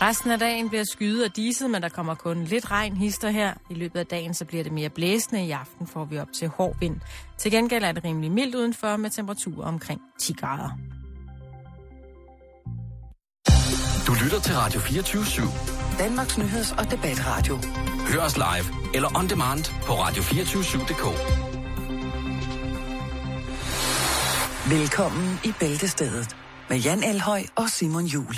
Resten af dagen bliver skyet og diset, men der kommer kun lidt regn hister her. I løbet af dagen så bliver det mere blæsende. I aften får vi op til hård vind. Til gengæld er det rimelig mildt udenfor med temperaturer omkring 10 grader. Du lytter til Radio 24 /7. Danmarks nyheds- og debatradio. Hør os live eller on demand på radio247.dk. Velkommen i Bæltestedet med Jan Elhøj og Simon Jul.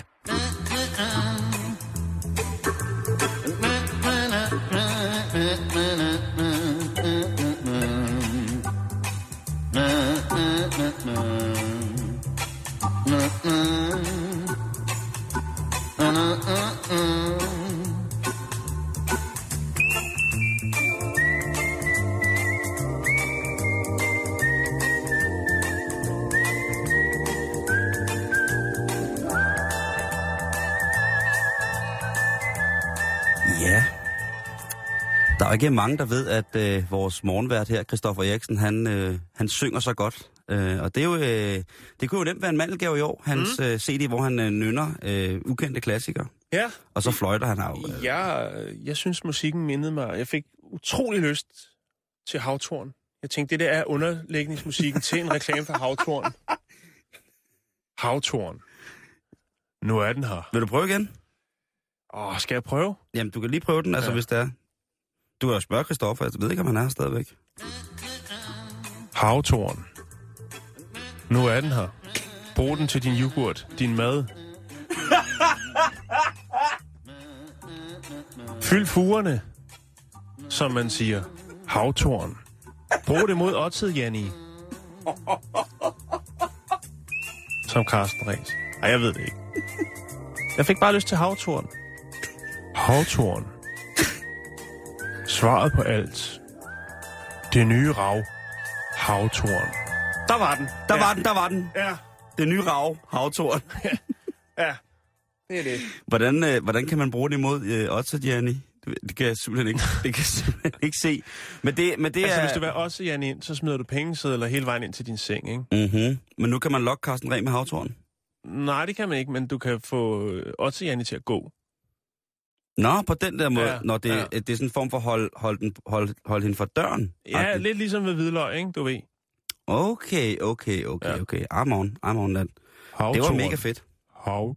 Er ikke mange, der ved, at øh, vores morgenvært her, Christoffer Eriksen, han, øh, han synger så godt. Øh, og det, er jo, øh, det kunne jo nemt være en mandelgave i år, hans mm. øh, CD, hvor han øh, nynner øh, ukendte klassikere. Ja, Og så fløjter han af. Øh, jeg, jeg synes, musikken mindede mig. Jeg fik utrolig lyst til Havtorn. Jeg tænkte, det der er underlægningsmusikken til en reklame for Havtorn. Havtorn. Nu er den her. Vil du prøve igen? Åh, skal jeg prøve? Jamen, du kan lige prøve den, altså Ja. hvis det er. Du har spørget Christoffer, jeg ved ikke, om han er stadigvæk. Havtorn. Nu er den her. Brug den til din yoghurt, din mad. Fyld fugerne, som man siger. Havtorn. Brug det mod oddset, Janni. Som Carsten Ræs. Ej, jeg ved det ikke. Jeg fik bare lyst til havtorn. Havtorn. Svaret på alt. Det nye rav. Havtorn. Der var den. Der ja. var den, der var den. Ja, Det nye rav, havtorn. ja. Det er det. hvordan, øh, hvordan kan man bruge det imod øh, Otto, Gianni? Det, kan jeg simpelthen ikke, det kan jeg simpelthen ikke se. Men det, men det Altså, er... hvis du vil også, Jan, ind, så smider du pengesedler hele vejen ind til din seng, ikke? Mm-hmm. Men nu kan man lokke Carsten Reh med havtorn. Nej, det kan man ikke, men du kan få øh, også Janni til at gå. Nå, på den der måde, Ja, når det, ja. det er sådan en form for hold, hold, den, hold, hold hende for døren. Ja, Agtigt. lidt ligesom ved hvidløg, ikke? Du ved. Okay, okay, okay, Ja. okay. I'm on, I'm on that. Havtorn. Det var mega fedt. Hav.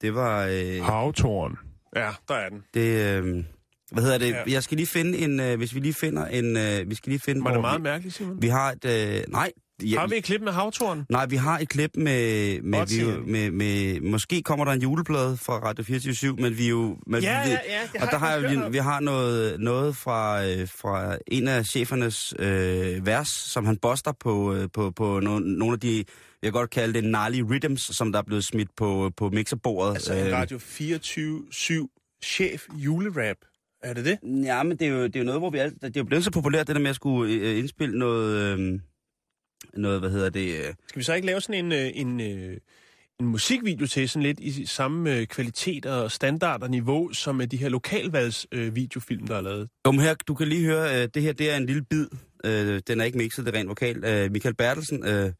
Det var... Øh, Havtorn. Ja, der er den. det, øh, hvad hedder det? Ja. Jeg skal lige finde en... Øh, hvis vi lige finder en... Øh, vi skal lige finde... Var det meget vi, mærkeligt, Simon? vi har et... Øh, nej. Ja, Har vi et klip med havtorn? Nej, vi har et klip med, med, vi, Simon. med, med, måske kommer der en juleplade fra Radio 24 men vi jo... Men Ja, vi, ja, ja, og der jeg har hørt vi, vi har noget, noget fra, øh, fra en af chefernes øh, vers, som han boster på, øh, på, på no, nogle af de, jeg kan godt kalde det gnarly rhythms, som der er blevet smidt på, på mixerbordet. Altså en Øh, Radio 24-7 chef julerap. Er det det? Ja, men det er jo, det er jo noget, hvor vi alt, det er jo blevet så populært, det der med at skulle indspille noget, øh, noget, hvad hedder det... Øh, Skal vi så ikke lave sådan en, øh, en, øh, en musikvideo til, sådan lidt i samme øh, kvalitet og standard og niveau, som øh, de her lokalvalgs øh, videofilm, der er lavet? Kom her, du kan lige høre, øh, det her det er en lille bid. Øh, den er ikke mixet, det er rent vokal. Øh, Michael Bertelsen, øh,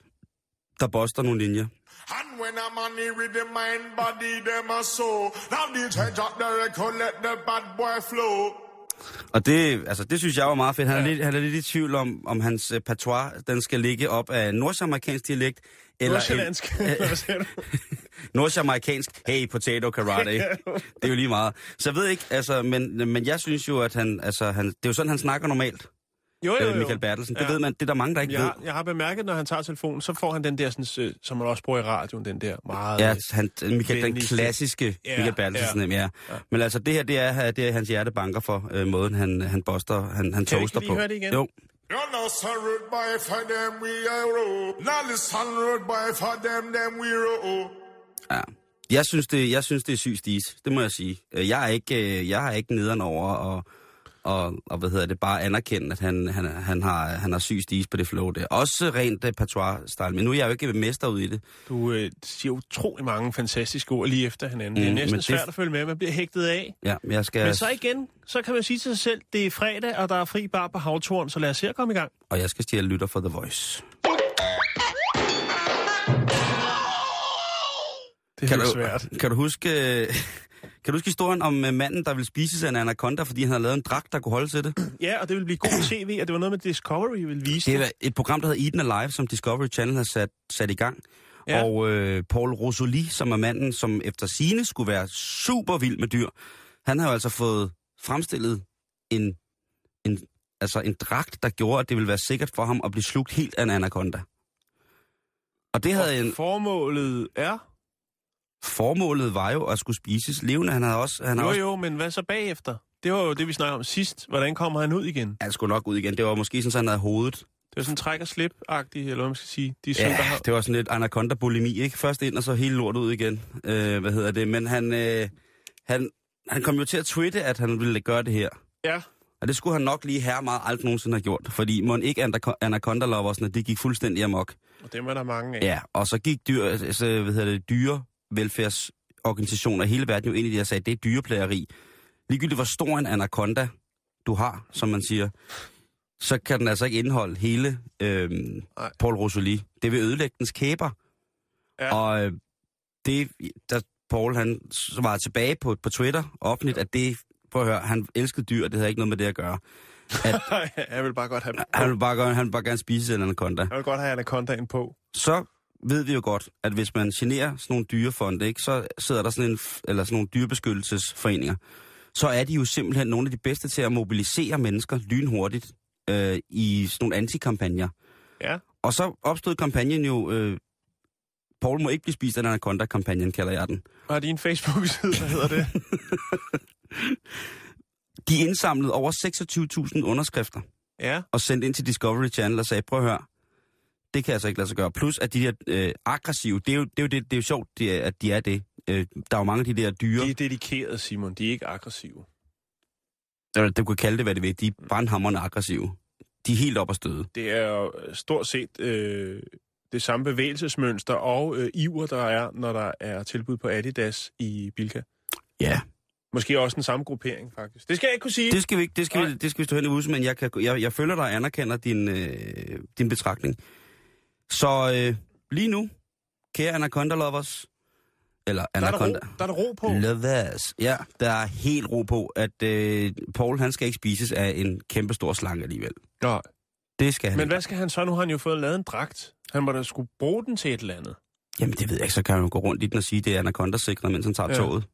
der boster nogle linjer. And when man he with the mind, body, them a soul. Now DJ drop the record, let the bad boy flow. Og det, altså, det synes jeg var meget fedt. Han er, Ja. lidt, han er lidt i tvivl om, om hans øh, patois, den skal ligge op af nordamerikansk dialekt, eller Nordsjællandsk. Nordamerikansk, hey, potato karate. det er jo lige meget. Så jeg ved ikke, altså, men, men jeg synes jo, at han, altså, han, det er jo sådan, han snakker normalt, Jo, jo, øh, jo. Michael Bertelsen. Det Ja. ved man, det er der mange, der ikke Jeg, ved. har- jeg har bemærket, når han tager telefonen, så får han den der, sådan, øh, som man også bruger i radioen, den der meget... Ja, han, Michael, den klassiske Ja, Michael Bertelsen, ja. ja. Men altså, det her, det er, det er hans hjertebanker for øh, måden, han, han boster, han, han Kan vi toaster ikke lige på. høre det igen? Jo. For them we for them, them we. Ja. Jeg synes, det, jeg synes, det er sygt stis. Det må jeg sige. Øh, Jeg er ikke, øh, jeg har ikke nederen over og, og, og, hvad hedder det, bare anerkende, at han, han, han, har, han har syg stis på det flow der. Også rent uh, patois-style, men nu er jeg jo ikke mester ud i det. Du øh, siger utrolig mange fantastiske ord lige efter hinanden. Mm, det er Mm, næsten det- svært at følge med. Man bliver hægtet af. Ja, men jeg skal, Men så igen, så kan man sige til sig selv, det er fredag, og der er fri bar på Havtorn, så lad os se at komme i gang. og jeg skal stjæle lytter for The Voice. Det er Kan du, svært. kan du huske, øh, Kan du huske historien om uh, manden, der ville spises af en anaconda, fordi han havde lavet en dragt, der kunne holde til det? Ja, og det ville blive god tv, og det var noget med Discovery ville vise Det er et program, der hedder Eden Alive, som Discovery Channel har sat, sat i gang. Ja. Og øh, Paul Rosoli, som er manden, som efter sine skulle være super vild med dyr, han har jo altså fået fremstillet en, en, altså en dragt, der gjorde, at det ville være sikkert for ham at blive slugt helt af en anaconda. Og det havde en... Formålet er? Formålet var jo at skulle spises levende. Han havde også... Han har Jo også, jo, men hvad så bagefter? Det var jo det, vi snakkede om sidst. Hvordan kommer han ud igen? Han skulle nok ud igen. Det var måske sådan, at han havde hovedet. Det var sådan træk og slip-agtigt, eller hvad man skal sige. De Ja, der har... det var sådan lidt anaconda-bulimi, ikke? Først ind, og så hele lortet ud igen. Øh, hvad hedder det? Men han, øh, han, han kom jo til at twitte, at han ville gøre det her. Ja, Og det skulle han nok lige her meget aldrig nogensinde have gjort. Fordi må ikke anaconda loversne det gik fuldstændig amok. og dem er der mange af. Ja, og så gik dyr, altså, hvad hedder det, dyrevelfærdsorganisationer i hele verden jo ind i det og sagde, det er dyreplageri. Ligegyldigt hvor stor en anaconda du har, som man siger, så kan den altså ikke indeholde hele Nej. Paul Rosoli. Det vil ødelægge dens kæber. Ja. Og øh, det, der Paul han var tilbage på, på Twitter offentligt, at det, prøv at høre, han elskede dyr, det havde ikke noget med det at gøre. jeg vil bare godt have, Han vil bare, gøre- han vil bare gerne spise en anaconda. jeg vil godt have anacondaen på. så ved vi jo godt, at hvis man generer sådan nogle dyrefonde, ikke, så sidder der sådan en, eller sådan nogle dyrebeskyttelsesforeninger, så er de jo simpelthen nogle af de bedste til at mobilisere mennesker lynhurtigt øh, i sådan nogle antikampagner. Ja. Og så opstod kampagnen jo, øh, Paul må ikke blive spist af en anaconda-kampagnen, kalder jeg den. Og din Facebook-side, hvad hedder det? De indsamlede over 26.000 underskrifter Ja. og sendte ind til Discovery Channel og sagde, prøv at høre, det kan altså ikke lade sig gøre. Plus at de der øh, aggressive, det er, jo, det, er jo det, det er jo sjovt, det er, at de er det. Øh, der er jo mange af de der dyre, De er dedikerede, Simon. De er ikke aggressive. eller du kan kalde det, hvad det vil, de er brandhammerende aggressive. De er helt op at støde. Det er jo stort set øh, det samme bevægelsesmønster og øh, iver, der er, når der er tilbud på Adidas i Bilka. Ja, Måske også den samme gruppering, faktisk. Det skal jeg ikke kunne sige. det skal vi, ikke- det skal Nej. vi, det skal vi stå hen i huset, men jeg, kan, jeg, jeg føler dig og anerkender din, øh, din betragtning. Så øh, lige nu, kære Anaconda Lovers, eller der, er der, Anaconda ro, der er der ro på. Lovers, ja, der er helt ro på, at øh, Paul han skal ikke spises af en kæmpe stor slange alligevel. Nå, Det skal han men hvad skal han så? Nu har han jo fået lavet en dragt. Han må da skulle bruge den til et eller andet. Jamen, det ved jeg ikke. Så kan han jo gå rundt i den og sige, det er anaconda-sikret, mens han tager Ja. ja. toget.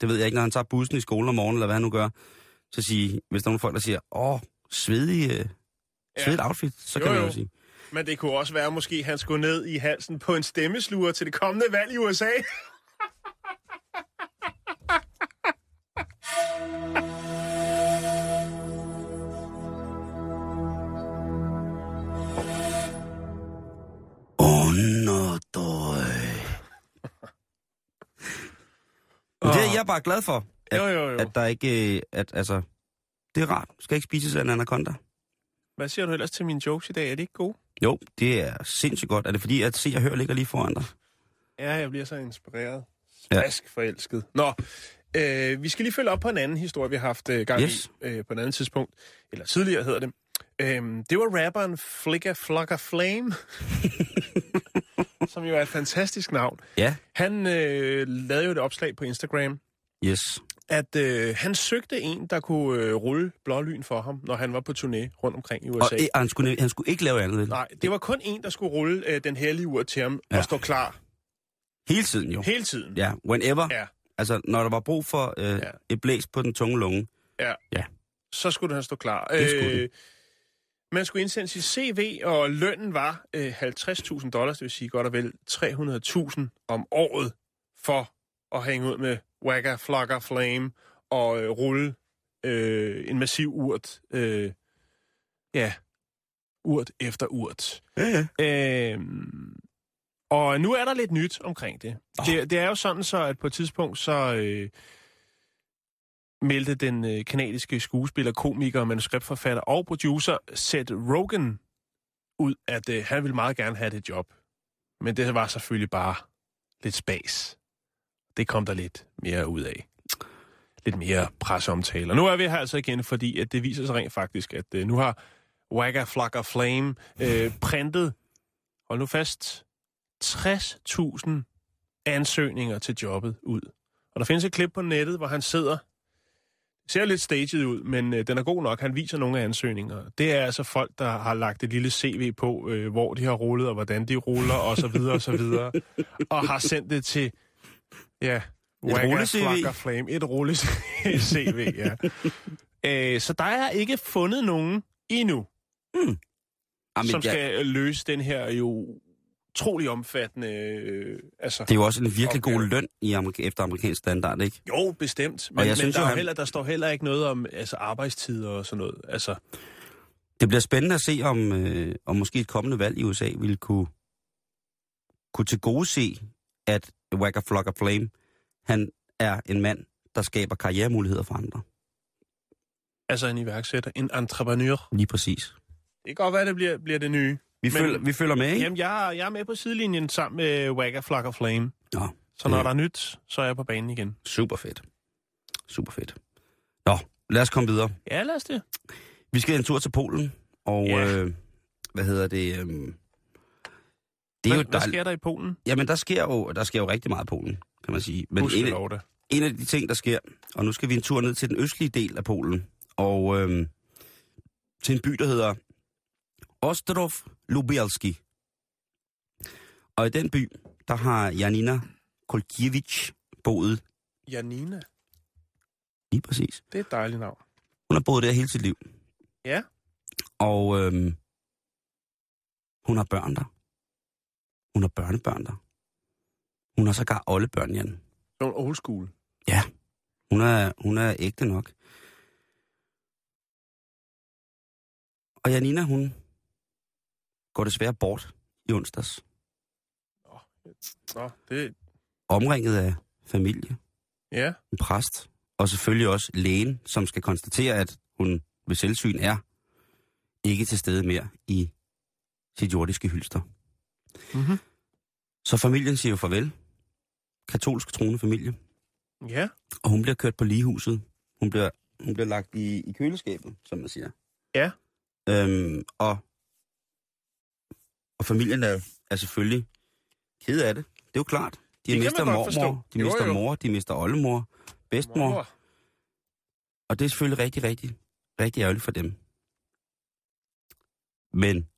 Det ved jeg ikke, når han tager bussen i skole om morgenen, eller hvad han nu gør. Så sige, hvis der er nogle folk, der siger, åh, svedig, øh, svedigt outfit, så Jo, kan man jo. jo sige. Men det kunne også være, at måske han skulle ned i halsen på en stemmesluger til det kommende valg i USA. Underdøj. Men det er jeg bare glad for, at, Jo, jo, jo. at der ikke, øh, at altså, det er rart. Skal ikke spises af en anaconda. Hvad siger du ellers til mine jokes i dag? Er de ikke gode? Jo, det er sindssygt godt. Er det fordi, at se og hør ligger lige foran dig? Ja, jeg bliver så inspireret. Ja. Smask forelsket. Nå, øh, vi skal lige følge op på en anden historie, vi har haft øh, gang Yes. i øh, på et andet tidspunkt. Eller tidligere hedder det. Øhm, det var rapperen Flicka Flocka Flame, som jo er et fantastisk navn. Ja. Han øh, lavede jo et opslag på Instagram, Yes. At øh, han søgte en, der kunne øh, rulle blålyn for ham, når han var på turné rundt omkring i USA. Og, øh, han, skulle, han skulle ikke lave andet. Nej, det var kun en, der skulle rulle øh, den hellige ur til ham ja. Ja. og stå klar Hele tiden jo. hele tiden. Ja, whenever. Ja. Altså, når der var brug for øh, Ja. ja. et blæs på den tunge lunge. så skulle han stå klar. Det skulle øh, man skulle indsende sit CV, og lønnen var øh, 50.000 dollars, det vil sige godt og vel 300.000 om året, for at hænge ud med Wagga Flogger Flame og øh, rulle øh, en massiv urt. Øh, ja, urt efter urt. Ja, ja. Øh, og nu er der lidt nyt omkring det. Åh. Det, det er jo sådan så, at på et tidspunkt så øh, meldte den øh, kanadiske skuespiller, komiker, manuskriptforfatter og producer Seth Rogen ud, at øh, han ville meget gerne have det job. Men det var selvfølgelig bare lidt spas. Det kom der lidt mere ud af. Lidt mere presseomtaler. Nu er vi her altså igen, fordi at det viser sig rent faktisk, at øh, nu har Wagga Flocka Flame øh, printet, hold nu fast, 60.000 ansøgninger til jobbet ud. Og der findes et klip på nettet, hvor han sidder, ser lidt staged ud, men øh, den er god nok. Han viser nogle af ansøgninger. Det er altså folk, der har lagt et lille CV på, øh, hvor de har rullet, og hvordan de ruller, og så videre, og så videre. Og har sendt det til, ja, Wagga rulle-CV. Flame. Et rulle CV, ja. øh, så der er ikke fundet nogen endnu, Jamen, som ja, skal øh, løse den her jo utrolig omfattende... Øh, altså, det er jo også en virkelig god løn i amerika- efter amerikansk standard, ikke? Jo, bestemt. Men, jeg men synes der, jo, han- heller, der står heller ikke noget om altså, arbejdstider og sådan noget. Altså, Det bliver spændende at se, om, øh, om måske et kommende valg i USA vil kunne, kunne til gode se, at Wagga Flocka Flame, han er en mand, der skaber karrieremuligheder for andre. altså en iværksætter, en entreprenør. Lige præcis. Det kan godt være, det bliver, bliver det nye. Vi, Men- følger, vi følger med, ikke? Jamen, jeg, er- jeg er med på sidelinjen sammen med Wagga Flock of Flame. Nå, Så når Ja. der er nyt, så er jeg på banen igen. super fedt. Super fedt. Nå, lad os komme videre. Ja, lad os det. Vi skal en tur til Polen, og Ja. øh, hvad hedder det? Øh, det er Hvad, jo hvad dejligt. sker der i Polen? Jamen, der sker, jo, der sker jo rigtig meget i Polen, kan man sige. Men Husk en, af- det. en af de ting, der sker, og nu skal vi en tur ned til den østlige del af Polen, og øhm, til en by, der hedder Ostrov Lubielski. Og i den by, der har Janina Kolkiewicz boet Janina. lige præcis. Det er et dejligt navn. Hun har boet der hele sit liv. Ja. Og øhm, hun har børn der. Hun har børnebørn der. Hun har sågar oldebørn, Jan. Nogle old school. Hun er, hun er ægte nok. Og Janina, hun går desværre bort i onsdags. Nå, det... Omringet af familie, Ja. en præst, og selvfølgelig også lægen, som skal konstatere, at hun ved selvsyn er ikke til stede mere i sit jordiske hylster. Mm-hmm. Så familien siger jo farvel. Katolsk troende familie. Ja. Og hun bliver kørt på ligehuset. Hun bliver, hun bliver lagt i, i køleskabet, som man siger. Ja. Øhm, og, og familien er, er selvfølgelig ked af det. Det er jo klart. De Det mister mormor, forstå. de Jo, mister jo. mor, de mister oldemor, bedstemor. Mormor. Og det er selvfølgelig rigtig, rigtig, rigtig ærgerligt for dem. Men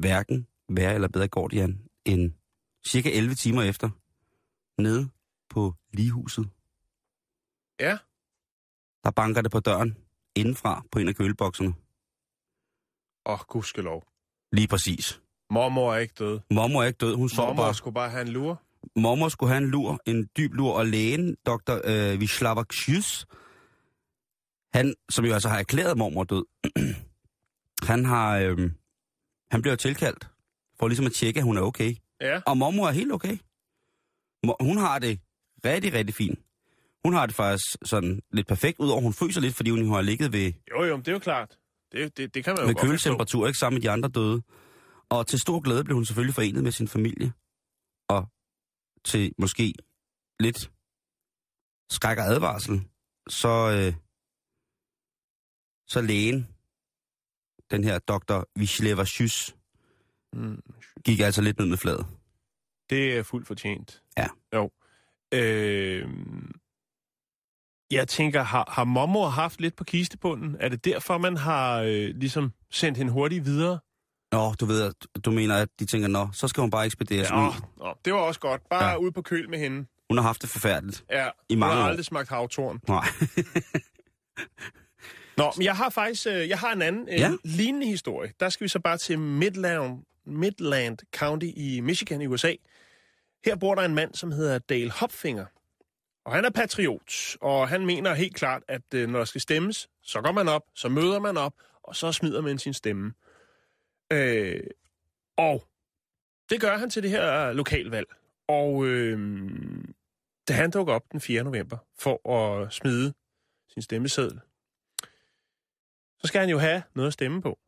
hverken værre eller bedre går det, Jan, end cirka 11 timer efter, nede på ligehuset. Ja. Der banker det på døren indenfra på en af kølebokserne. Åh, oh, gudskelov. Lige præcis. Mormor er ikke død. Mormor er ikke død, hun sover Mormor bare. skulle bare have en lur. Mormor skulle have en lur, en dyb lur, og lægen, dr. Øh, Wisława Kjus, han, som jo altså har erklæret mormor død, han har, øh, han bliver tilkaldt for ligesom at tjekke, at hun er okay. Ja. Og mormor er helt okay. Hun har det rigtig, rigtig fint. Hun har det faktisk sådan lidt perfekt, udover hun fryser lidt, fordi hun har ligget ved, Jo, jo, det er jo klart. Det, det, det kan man jo med køletemperatur, ikke sammen med de andre døde. Og til stor glæde blev hun selvfølgelig forenet med sin familie. Og til måske lidt skræk og advarsel, så, øh, så lægen, den her doktor Wisława Schys. Gik altså lidt ned med fladet. Det er fuldt fortjent. Ja. Jo. Øh, jeg tænker, har, har mormor haft lidt på kistebunden? Er det derfor, man har øh, ligesom sendt hende hurtigt videre? Nå, du ved, at- du mener, at de tænker, nå, så skal hun bare ekspederes Ja, ud. nå, det var også godt. Bare Ja. ud på køl med hende. Hun har haft det forfærdeligt. Ja, I hun mange har år. aldrig smagt havtorn. Nej. Nå, men jeg har faktisk øh, jeg har en anden øh, Ja. ja. lignende historie. Der skal vi så bare til Midland, Midland County i Michigan i USA. Her bor der en mand, som hedder Dale Hopfinger. Og han er patriot, og han mener helt klart, at øh, når der skal stemmes, så går man op, så møder man op, og så smider man sin stemme. Øh, og det gør han til det her lokalvalg. Og øh, da han dukker op den 4. november for at smide sin stemmeseddel, så skal han jo have noget at stemme på.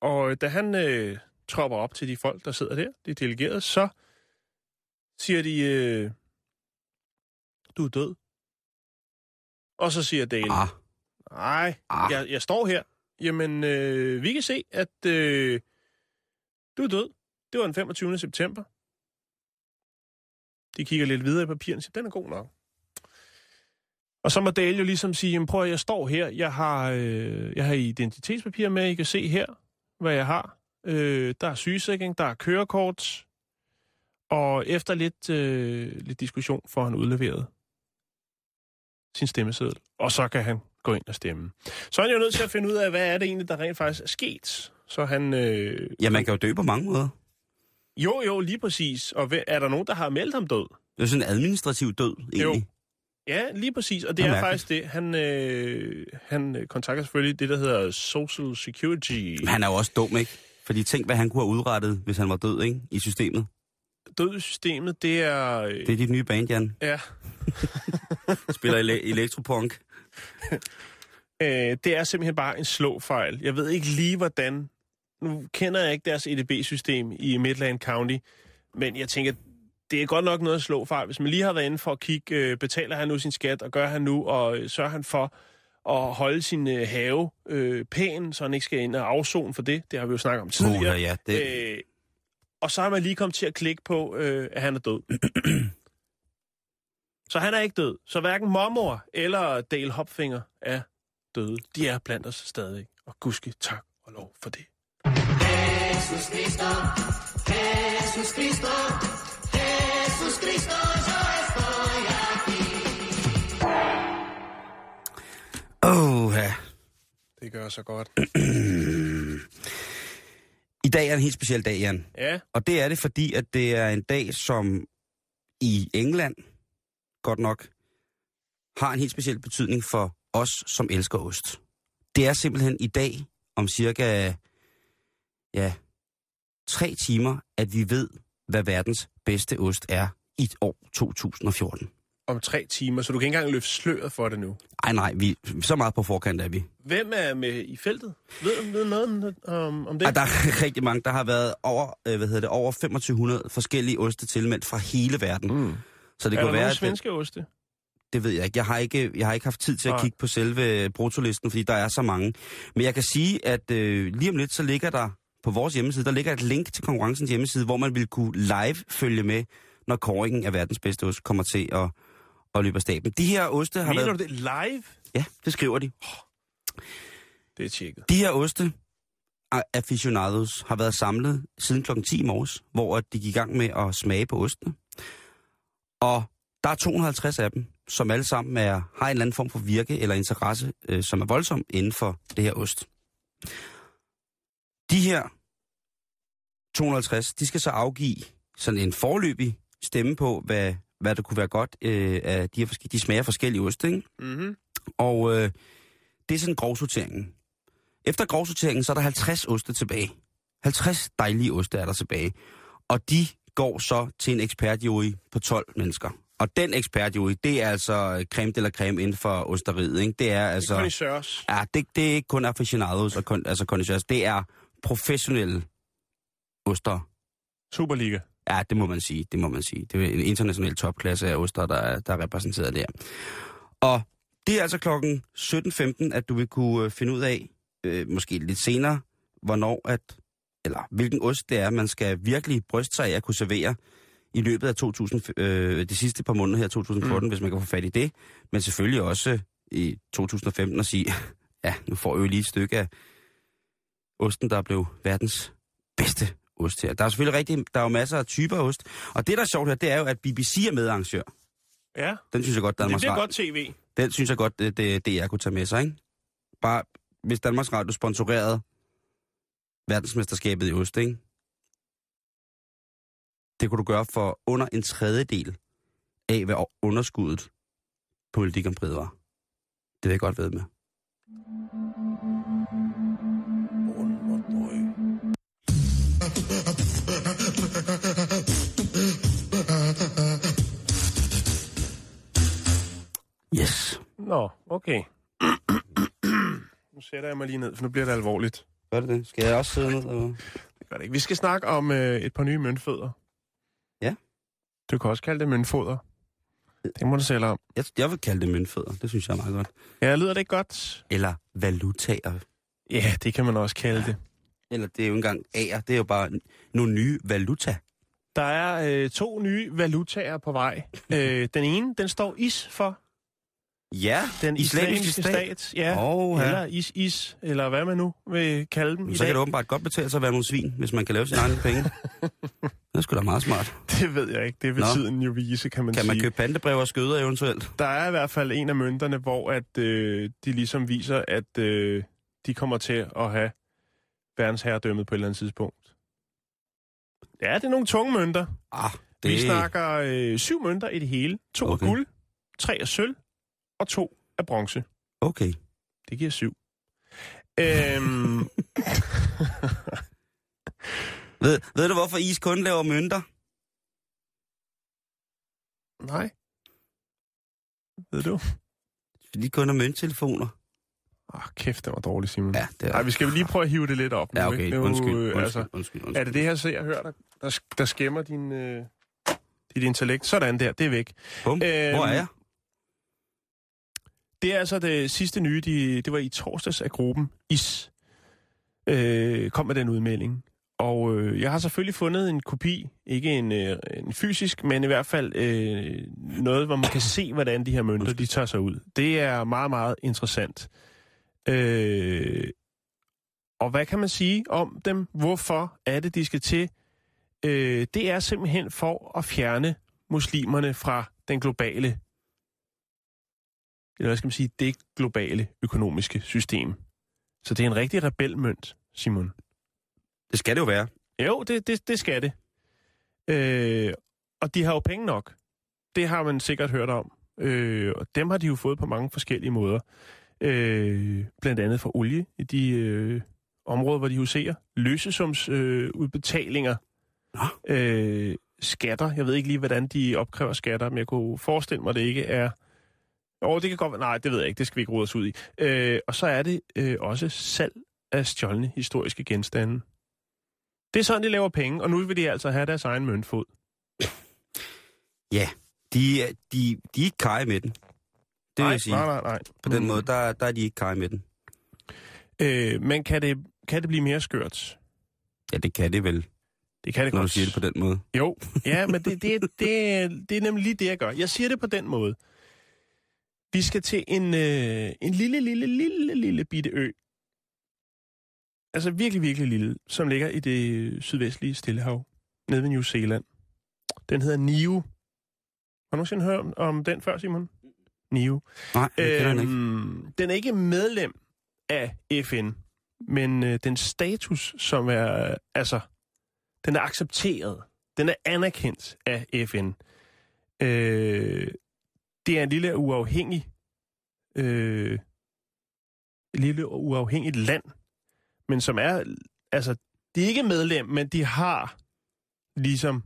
Og øh, da han øh, tropper op til de folk, der sidder der, de delegerede, så siger de, øh, du er død. Og så siger Dale, Ah, nej, Ah. jeg, jeg står her. Jamen, øh, vi kan se, at øh, du er død. Det var den 25. september. De kigger lidt videre i papirerne og siger, den er god nok. Og så må Dale jo ligesom sige, jamen prøv at jeg står her, jeg har, øh, jeg har identitetspapir med, I kan se her, hvad jeg har. Øh, der er sygesikring, der er kørekort, og efter lidt, øh, lidt diskussion får han udleveret sin stemmeseddel, og så kan han gå ind og stemme. Så er han jo nødt til at finde ud af, hvad er det egentlig, der rent faktisk er sket. Så han... Øh, Ja, man kan jo dø på mange måder. jo, jo, lige præcis. Og er der nogen, der har meldt ham død? Det er sådan en administrativ død, egentlig. Ja, lige præcis. Og det er er faktisk det. Han, øh, han kontakter selvfølgelig det, der hedder Social Security. Men han er jo også dum, ikke? Fordi tænk, hvad han kunne have udrettet, hvis han var død, ikke? I systemet. Død i systemet, det er... Øh, Det er dit nye band, Jan. ja, Spiller ele- elektropunk. øh, det er simpelthen bare en slåfejl. Jeg ved ikke lige, hvordan... Nu kender jeg ikke deres EDB-system i Midland County, men jeg tænker, det er godt nok noget at slå fejl. Hvis man lige har været inde for at kigge, øh, betaler han nu sin skat, og gør han nu, og øh, sørger han for at holde sin øh, have øh, pæn, så han ikke skal ind og afzone for det. Det har vi jo snakket om tidligere. Uh, ja, det, Øh, og så har man lige kommet til at klikke på, øh, at han er død. så han er ikke død. Så hverken mormor eller Dale Hopfinger er døde. De er blandt os stadig. Og gudske tak og lov for det. oh, ja. Det gør så godt. I dag er en helt speciel dag, Jan. Ja, Og det er det, fordi at det er en dag, som i England, godt nok, har en helt speciel betydning for os, som elsker ost. Det er simpelthen i dag, om cirka ja, tre timer, at vi ved, hvad verdens bedste ost er i år 2014. om tre timer, så du kan ikke engang løfte sløret for det nu. Ej nej, vi, så meget på forkant er vi. Hvem er med i feltet? Ved du noget om, om det? Ej, der er rigtig mange. Der har været over, øh, hvad hedder det, over 2500 forskellige oste tilmeldt fra hele verden. Mm. Så det er kunne der være, svenske oste? Det ved jeg ikke. Jeg har ikke, jeg har ikke haft tid til at Nej. kigge på selve brutolisten, fordi der er så mange. Men jeg kan sige, at øh, lige om lidt, så ligger der på vores hjemmeside, der ligger et link til konkurrencens hjemmeside, hvor man vil kunne live følge med, når kåringen af verdens bedste ost kommer til at, at løbe af staben. De her oste har Mener været... du det live? Ja, det skriver de. Det er tjekket. De her oste aficionados har været samlet siden kl. 10 i morges, hvor de gik i gang med at smage på ostene. Og der er 250 af dem, som alle sammen er, har en eller anden form for virke eller interesse, øh, som er voldsom inden for det her ost. De her 250, de skal så afgive sådan en forløbig stemme på, hvad, hvad der kunne være godt øh, af de her forskellige, de smager forskellige oste, ikke? Mm-hmm. Og øh, det er sådan grovsorteringen. Efter grovsorteringen, så er der 50 oste tilbage. 50 dejlige oste er der tilbage. Og de går så til en ekspertjury på 12 mennesker. Og den ekspertjury, det er altså creme de la creme inden for osteriet, ikke? Det er altså... Connoisseurs. Ja, det, det er ikke kun aficionados og kun, altså connoisseurs. Det er professionelle oster. Superliga. Ja, det må man sige. Det må man sige. Det er en international topklasse af oster, der er, der er repræsenteret der. Og det er altså klokken 17.15, at du vil kunne øh, finde ud af, øh, måske lidt senere, hvornår at, eller hvilken ost det er, man skal virkelig bryste sig af at kunne servere i løbet af 2000, øh, de sidste par måneder her 2014, mm. hvis man kan få fat i det. Men selvfølgelig også i 2015 at sige, ja, nu får vi jo lige et stykke af osten, der blev verdens bedste ost her. Der er selvfølgelig rigtig, der er jo masser af typer af ost. Og det, der er sjovt her, det er jo, at BBC er medarrangør. Ja, Den synes jeg godt, det Danmarks bliver Radio, godt tv. den synes jeg godt, det, det, det jeg kunne tage med sig, ikke? Bare, hvis Danmarks Radio sponsorerede verdensmesterskabet i ost, ikke? Det kunne du gøre for under en tredjedel af, hvad underskuddet på Prix var. Det vil jeg godt ved med. Yes. Nå, okay. nu sætter jeg mig lige ned, for nu bliver det alvorligt. Gør det det? Skal jeg også sidde ned? Eller? Det gør det ikke. Vi skal snakke om øh, et par nye møntfødder. Ja. Du kan også kalde det møntfoder. Det må du selv om. Jeg, jeg vil kalde det møntfødder. Det synes jeg er meget godt. Ja, lyder det ikke godt? Eller valutaer. Ja, det kan man også kalde det. Eller det er jo engang A'er. Det er jo bare nogle nye valuta. Der er øh, to nye valutaer på vej. øh, den ene, den står IS for. Ja, Den islamiske, stat. stat. Ja, Åh, ja. eller is-is, eller hvad man nu vil kalde dem Så kan det åbenbart godt betale sig at være nogle svin, hvis man kan lave sine egne penge. Det er sgu da meget smart. Det ved jeg ikke. Det vil Nå. tiden jo vise, kan man Kan sige. man købe pantebrev og skøder eventuelt? Der er i hvert fald en af mønterne, hvor at, øh, de ligesom viser, at øh, de kommer til at have verdensherredømmet på et eller andet tidspunkt. Ja, det er nogle tunge mønter. Ah, Det... Vi snakker øh, syv mønter i det hele. To okay. Okay. af guld, tre af sølv og to af bronze. Okay. Det giver syv. Øhm, Ved, ved du, hvorfor is kun laver mønter? nej. Ved du? Fordi kun er mønttelefoner. Åh, oh, kæft, det var dårligt, Simon. Ja, det er... Nej, vi skal vel lige prøve at hive det lidt op nu, Ja, okay. Nu, Undskyld, øh, undskyld, Altså, undskyld, undskyld, undskyld. er det det her, se og hør, der, der, der skæmmer din, øh, dit intellekt? Sådan der, det er væk. Bum. Hvor er Øhm, jeg? Det er altså det sidste nye, de, det var i torsdags af gruppen IS, øh, kom med den udmelding. Og øh, jeg har selvfølgelig fundet en kopi, ikke en, øh, en fysisk, men i hvert fald øh, noget, hvor man kan se, hvordan de her mønter, de tager sig ud. Det er meget, meget interessant. Øh, og hvad kan man sige om dem? Hvorfor er det, de skal til? Øh, det er simpelthen for at fjerne muslimerne fra den globale eller hvad skal man sige, det globale økonomiske system. Så det er en rigtig rebelmønt, Simon. Det skal det jo være. Jo, det, det, det skal det. Øh, og de har jo penge nok. Det har man sikkert hørt om. Øh, og dem har de jo fået på mange forskellige måder. Øh, blandt andet for olie i de øh, områder, hvor de huserer. Løsesumsudbetalinger. Øh, udbetalinger. øh, skatter. Jeg ved ikke lige, hvordan de opkræver skatter, men jeg kunne forestille mig, at det ikke er... Jo, det kan godt være... Nej, det ved jeg ikke. Det skal vi ikke rode os ud i. Øh, og så er det øh, også salg af stjålne historiske genstande. Det er sådan, de laver penge, og nu vil de altså have deres egen møntfod. Ja, de, de, de er ikke kaj med den. Det vil nej, jeg sige. Nej, nej, nej. På den måde, der, der er de ikke kaj med den. Øh, men kan det, kan det blive mere skørt? Ja, det kan det vel, Det kan det når du godt. siger det på den måde. Jo, ja, men det, det, det, er- det er nemlig lige det, jeg gør. Jeg siger det på den måde. Vi skal til en, øh, en lille, lille, lille, lille bitte ø. Altså virkelig, virkelig lille, som ligger i det sydvestlige Stillehav, nede ved New Zealand. Den hedder Niue. Har du nogensinde hørt om, om den før, Simon? Niue. Nej, kender den ikke. Øhm, den er ikke medlem af FN, men øh, den status, som er, altså, den er accepteret. Den er anerkendt af FN. Øh, det er en lille uafhængig, øh, lille uafhængigt land, men som er, altså, de er ikke medlem, men de har ligesom,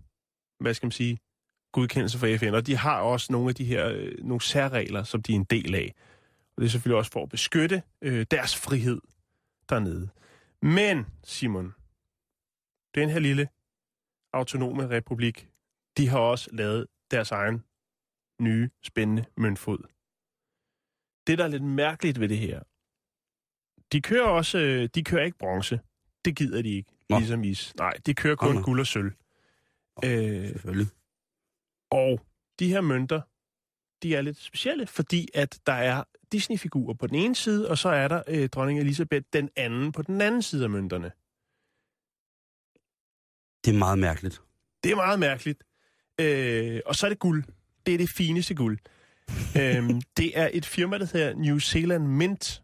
hvad skal man sige, godkendelse fra FN, og de har også nogle af de her, øh, nogle særregler, som de er en del af. Og det er selvfølgelig også for at beskytte øh, deres frihed dernede. Men, Simon, den her lille autonome republik, de har også lavet deres egen nye, spændende møntfod. Det, der er lidt mærkeligt ved det her, de kører også, øh, de kører ikke bronze. Det gider de ikke, Nå. ligesom is. Nej, de kører kun Nå, nå. guld og sølv. Øh, Selvfølgelig. og de her mønter, de er lidt specielle, fordi at der er Disney-figurer på den ene side, og så er der øh, dronning Elisabeth den anden på den anden side af mønterne. Det er meget mærkeligt. Det er meget mærkeligt. Øh, og så er det guld. Det er det fineste guld. øhm, det er et firma, der hedder New Zealand Mint,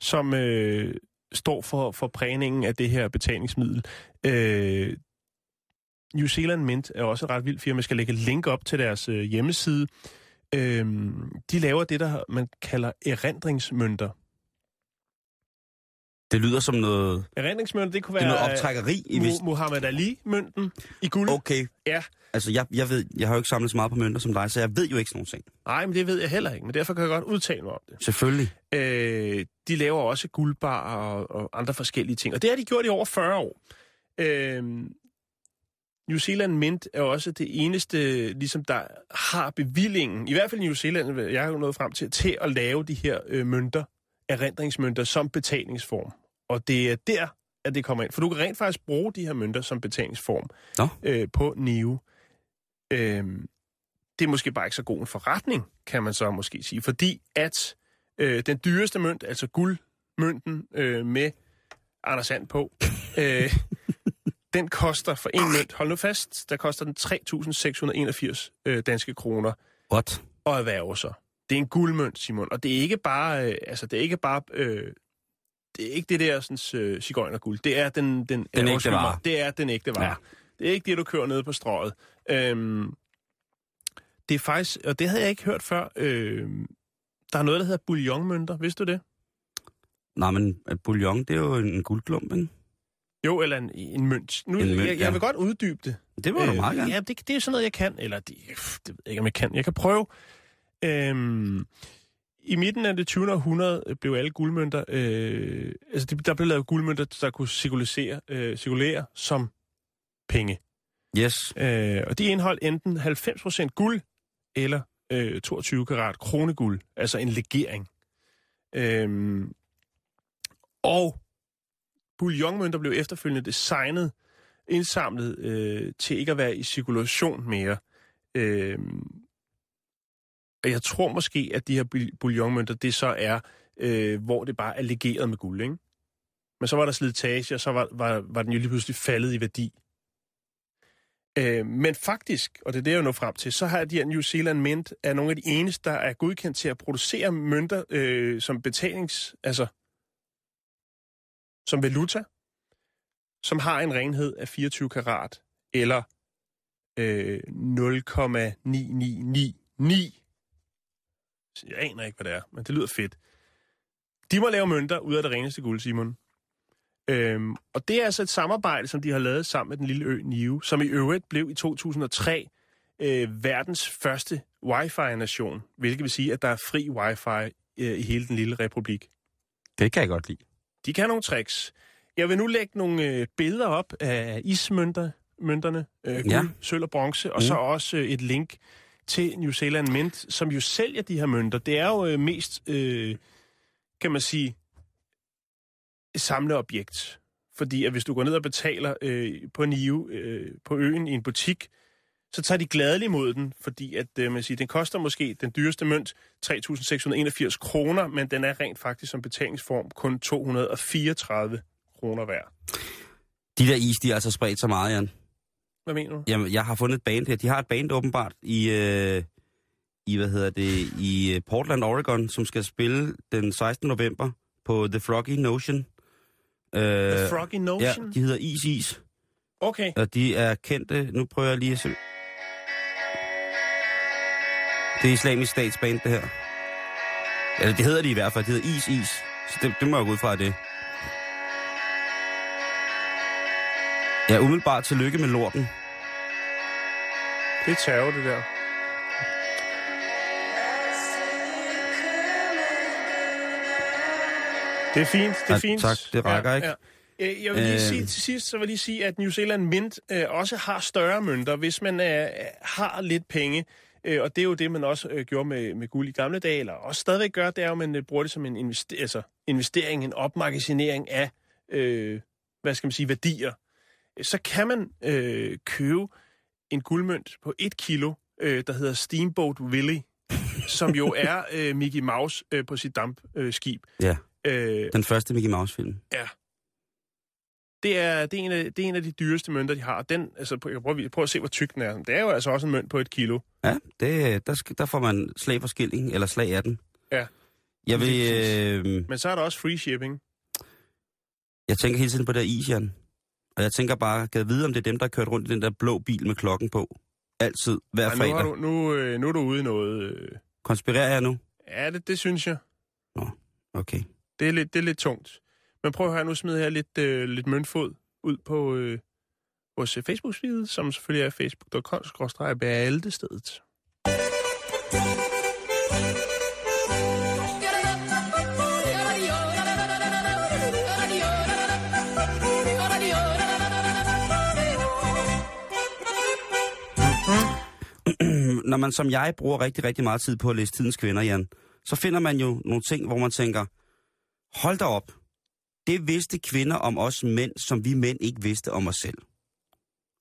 som øh, står for, for prægningen af det her betalingsmiddel. Øh, New Zealand Mint er også et ret vildt firma. Jeg skal lægge et link op til deres øh, hjemmeside. Øh, de laver det, der man kalder erindringsmønter. Det lyder som noget, Erindringsmønter, det kunne det er være noget optrækkeri. I hvis... Mu- Muhammad Ali-mønten i guld. Okay. Ja. Altså, jeg, jeg ved, jeg har jo ikke samlet så meget på mønter som dig, så jeg ved jo ikke sådan nogle ting. Nej, men det ved jeg heller ikke, men derfor kan jeg godt udtale mig om det. Selvfølgelig. Øh, de laver også guldbar og, og andre forskellige ting. Og det har de gjort i over 40 år. Øh, New Zealand Mint er også det eneste, ligesom der har bevillingen, i hvert fald i New Zealand, jeg har jo nået frem til, til at lave de her øh, mønter, erindringsmønter, som betalingsform. Og det er der, at det kommer ind. For du kan rent faktisk bruge de her mønter som betalingsform Nå. øh, på Niu. Øh, det er måske bare ikke så god en forretning, kan man så måske sige. Fordi at øh, den dyreste mønt, altså guldmønten øh, med Anders Sand på, øh, den koster for en mønt, hold nu fast, der koster den 3.681 øh, danske kroner What? at erhverve sig. Det er en guldmønt, Simon, og det er ikke bare, øh, altså det er ikke bare, øh, det er ikke det der sådan øh, cigøjnerguld. Det er den, den, Den ægte vare. Det er den ægte vare. Ja. Det er ikke det, du kører ned på strøget. Øhm, det er faktisk, og det havde jeg ikke hørt før, øh, der er noget, der hedder bouillonmønter. Vidste du det? Nej, men bouillon, det er jo en guldklump, ikke? Jo, eller en, en mønt. Nu, En mønt, jeg, jeg ja. vil godt uddybe det. Det må øh, du meget gerne. Ja, det, det er sådan noget, jeg kan. Eller det, det ved jeg ikke, om jeg kan. Jeg kan prøve. Øhm, I midten af det 20. århundrede blev alle guldmønter... Øh, altså, der blev lavet guldmønter, der kunne cirkulere, øh, cirkulere som penge. Yes. Øh, og de indeholdt enten 90% guld eller øh, 22 karat kroneguld, altså en legering. Øhm, og bouillonmønter blev efterfølgende designet, indsamlet øh, til ikke at være i cirkulation mere. Og jeg tror måske, at de her bouillonmønter, det så er, øh, hvor det bare er legeret med guld, ikke? Men så var der slitage, og så var, var, var den jo lige pludselig faldet i værdi. Øh, men faktisk, og det er det, jeg når frem til, så har de her New Zealand Mint er nogle af de eneste, der er godkendt til at producere mønter øh, som betalings... Altså, som valuta, som har en renhed af 24 karat, eller øh, 0,9999. Jeg aner ikke, hvad det er, men det lyder fedt. De må lave mønter ud af det reneste guld, Simon. Øhm, og det er altså et samarbejde, som de har lavet sammen med den lille ø Niue, som i øvrigt blev i 2003 øh, verdens første wifi-nation, hvilket vil sige, at der er fri wifi øh, i hele den lille republik. Det kan jeg godt lide. De kan nogle tricks. Jeg vil nu lægge nogle øh, billeder op af ismønter, mønterne, øh, guld. Ja. sølv og bronze, og mm. så også øh, et link til New Zealand Mint, som jo sælger de her mønter. Det er jo øh, mest, øh, kan man sige, et samleobjekt. Fordi at hvis du går ned og betaler øh, på Niu, øh, på øen i en butik, så tager de gladeligt mod den, fordi at, øh, man siger, den koster måske den dyreste mønt 3.681 kroner, men den er rent faktisk som betalingsform kun 234 kroner værd. De der is, de er altså spredt så meget, Jan. Hvad mener du? Jamen, jeg har fundet et band her. De har et band åbenbart i, øh, i hvad hedder det, i øh, Portland, Oregon, som skal spille den 16. november på The Froggy Notion. Øh, The Froggy ja, Notion? de hedder Is Is, Okay. og de er kendte. Nu prøver jeg lige at se. Det er islamisk statsband, det her. Eller det hedder de i hvert fald. Det hedder Is Is. Så det, det må jeg gå ud fra, det. Ja, umiddelbart tillykke med lorten. Det er terror, det der. Det er fint, det er Ja, fint. tak, det rækker ikke. Øh, Jeg vil lige Øh. sige til sidst, så vil jeg lige sige, at New Zealand Mint øh, også har større mønter, hvis man øh, har lidt penge. Øh, og det er jo det, man også øh, gjorde med, med guld i gamle dage, eller også stadigvæk gør, det er jo, at man øh, bruger det som en investering, altså, investering en opmagasinering af, øh, hvad skal man sige, værdier. Så kan man øh, købe en guldmønt på et kilo, øh, der hedder Steamboat Willie, som jo er øh, Mickey Mouse øh, på sit dampskib. Øh, skib. Ja, øh, den første Mickey Mouse-film. det, er, det, er en af, det er en af de dyreste mønter, de har. Den, altså, jeg prøver, prøv at se, hvor tyk den er. Det er jo altså også en mønt på et kilo. Ja, det, der, der får man slag for skilling, eller slag af den. Ja. Jeg vil, øh, Men så er der også free shipping. jeg tænker hele tiden på det is, Jan. Og jeg tænker bare, kan jeg vide, om det er dem, der har kørt rundt i den der blå bil med klokken på? Altid, hver Ej, nu, fredag. du, nu, øh, nu er du ude i noget... Øh, Konspirerer jeg nu? ja, det, det synes jeg. Okay. Det er lidt, det er lidt tungt. Men prøv at høre, nu smider jeg lidt, øh, lidt møntfod ud på øh, vores Facebook-side, som selvfølgelig er facebook.com-bæltestedet. Når man som jeg bruger rigtig, rigtig meget tid på at læse Tidens Kvinder, Jan, så finder man jo nogle ting, hvor man tænker, hold da op, det vidste kvinder om os mænd, som vi mænd ikke vidste om os selv.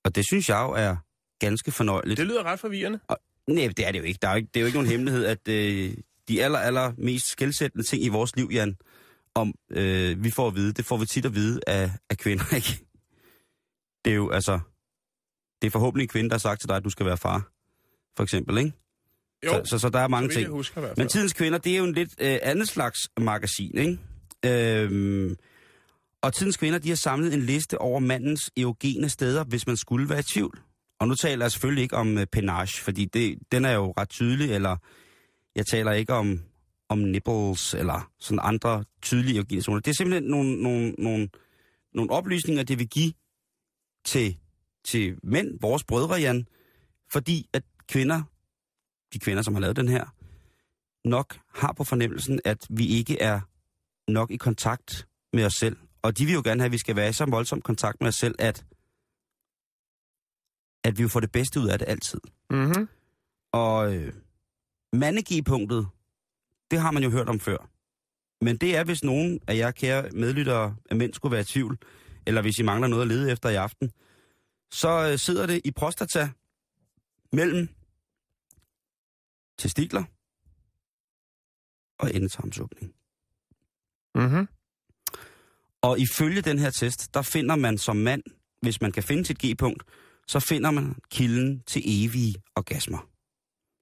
Og det synes jeg jo er ganske fornøjeligt. Det lyder ret forvirrende. Nej, det er det jo ikke. Der er jo ikke det er jo ikke nogen hemmelighed, at øh, de aller, aller mest skældsættende ting i vores liv, Jan, om øh, vi får at vide, det får vi tit at vide af, af kvinder, ikke? Det er jo altså, det er forhåbentlig en kvinde, der har sagt til dig, at du skal være far, for eksempel, ikke? Jo, Så, så, så der er mange ting. huske i hvert fald. Men tidens kvinder, det er jo en lidt øh, andet slags magasin, ikke? Øhm, og tidens kvinder, de har samlet en liste over mandens erogene steder, hvis man skulle være i tvivl. Og nu taler jeg selvfølgelig ikke om øh, penage, fordi det, den er jo ret tydelig, eller jeg taler ikke om, om nipples, eller sådan andre tydelige erogene zoner. Det er simpelthen nogle, nogle, nogle, nogle oplysninger, det vil give til, til mænd, vores brødre, Jan, fordi at kvinder, de kvinder, som har lavet den her, nok har på fornemmelsen, at vi ikke er nok i kontakt med os selv. Og de vil jo gerne have, at vi skal være i så voldsom kontakt med os selv, at, at vi jo får det bedste ud af det altid. Mm-hmm. Og øh, mandegipunktet, det har man jo hørt om før. Men det er, hvis nogen af jer kære medlyttere af mænd skulle være i tvivl, eller hvis I mangler noget at lede efter i aften, så øh, sidder det i prostata mellem testikler og endetarmsåbning. Mm-hmm. Og ifølge den her test, der finder man som mand, hvis man kan finde sit G-punkt, så finder man kilden til evige orgasmer.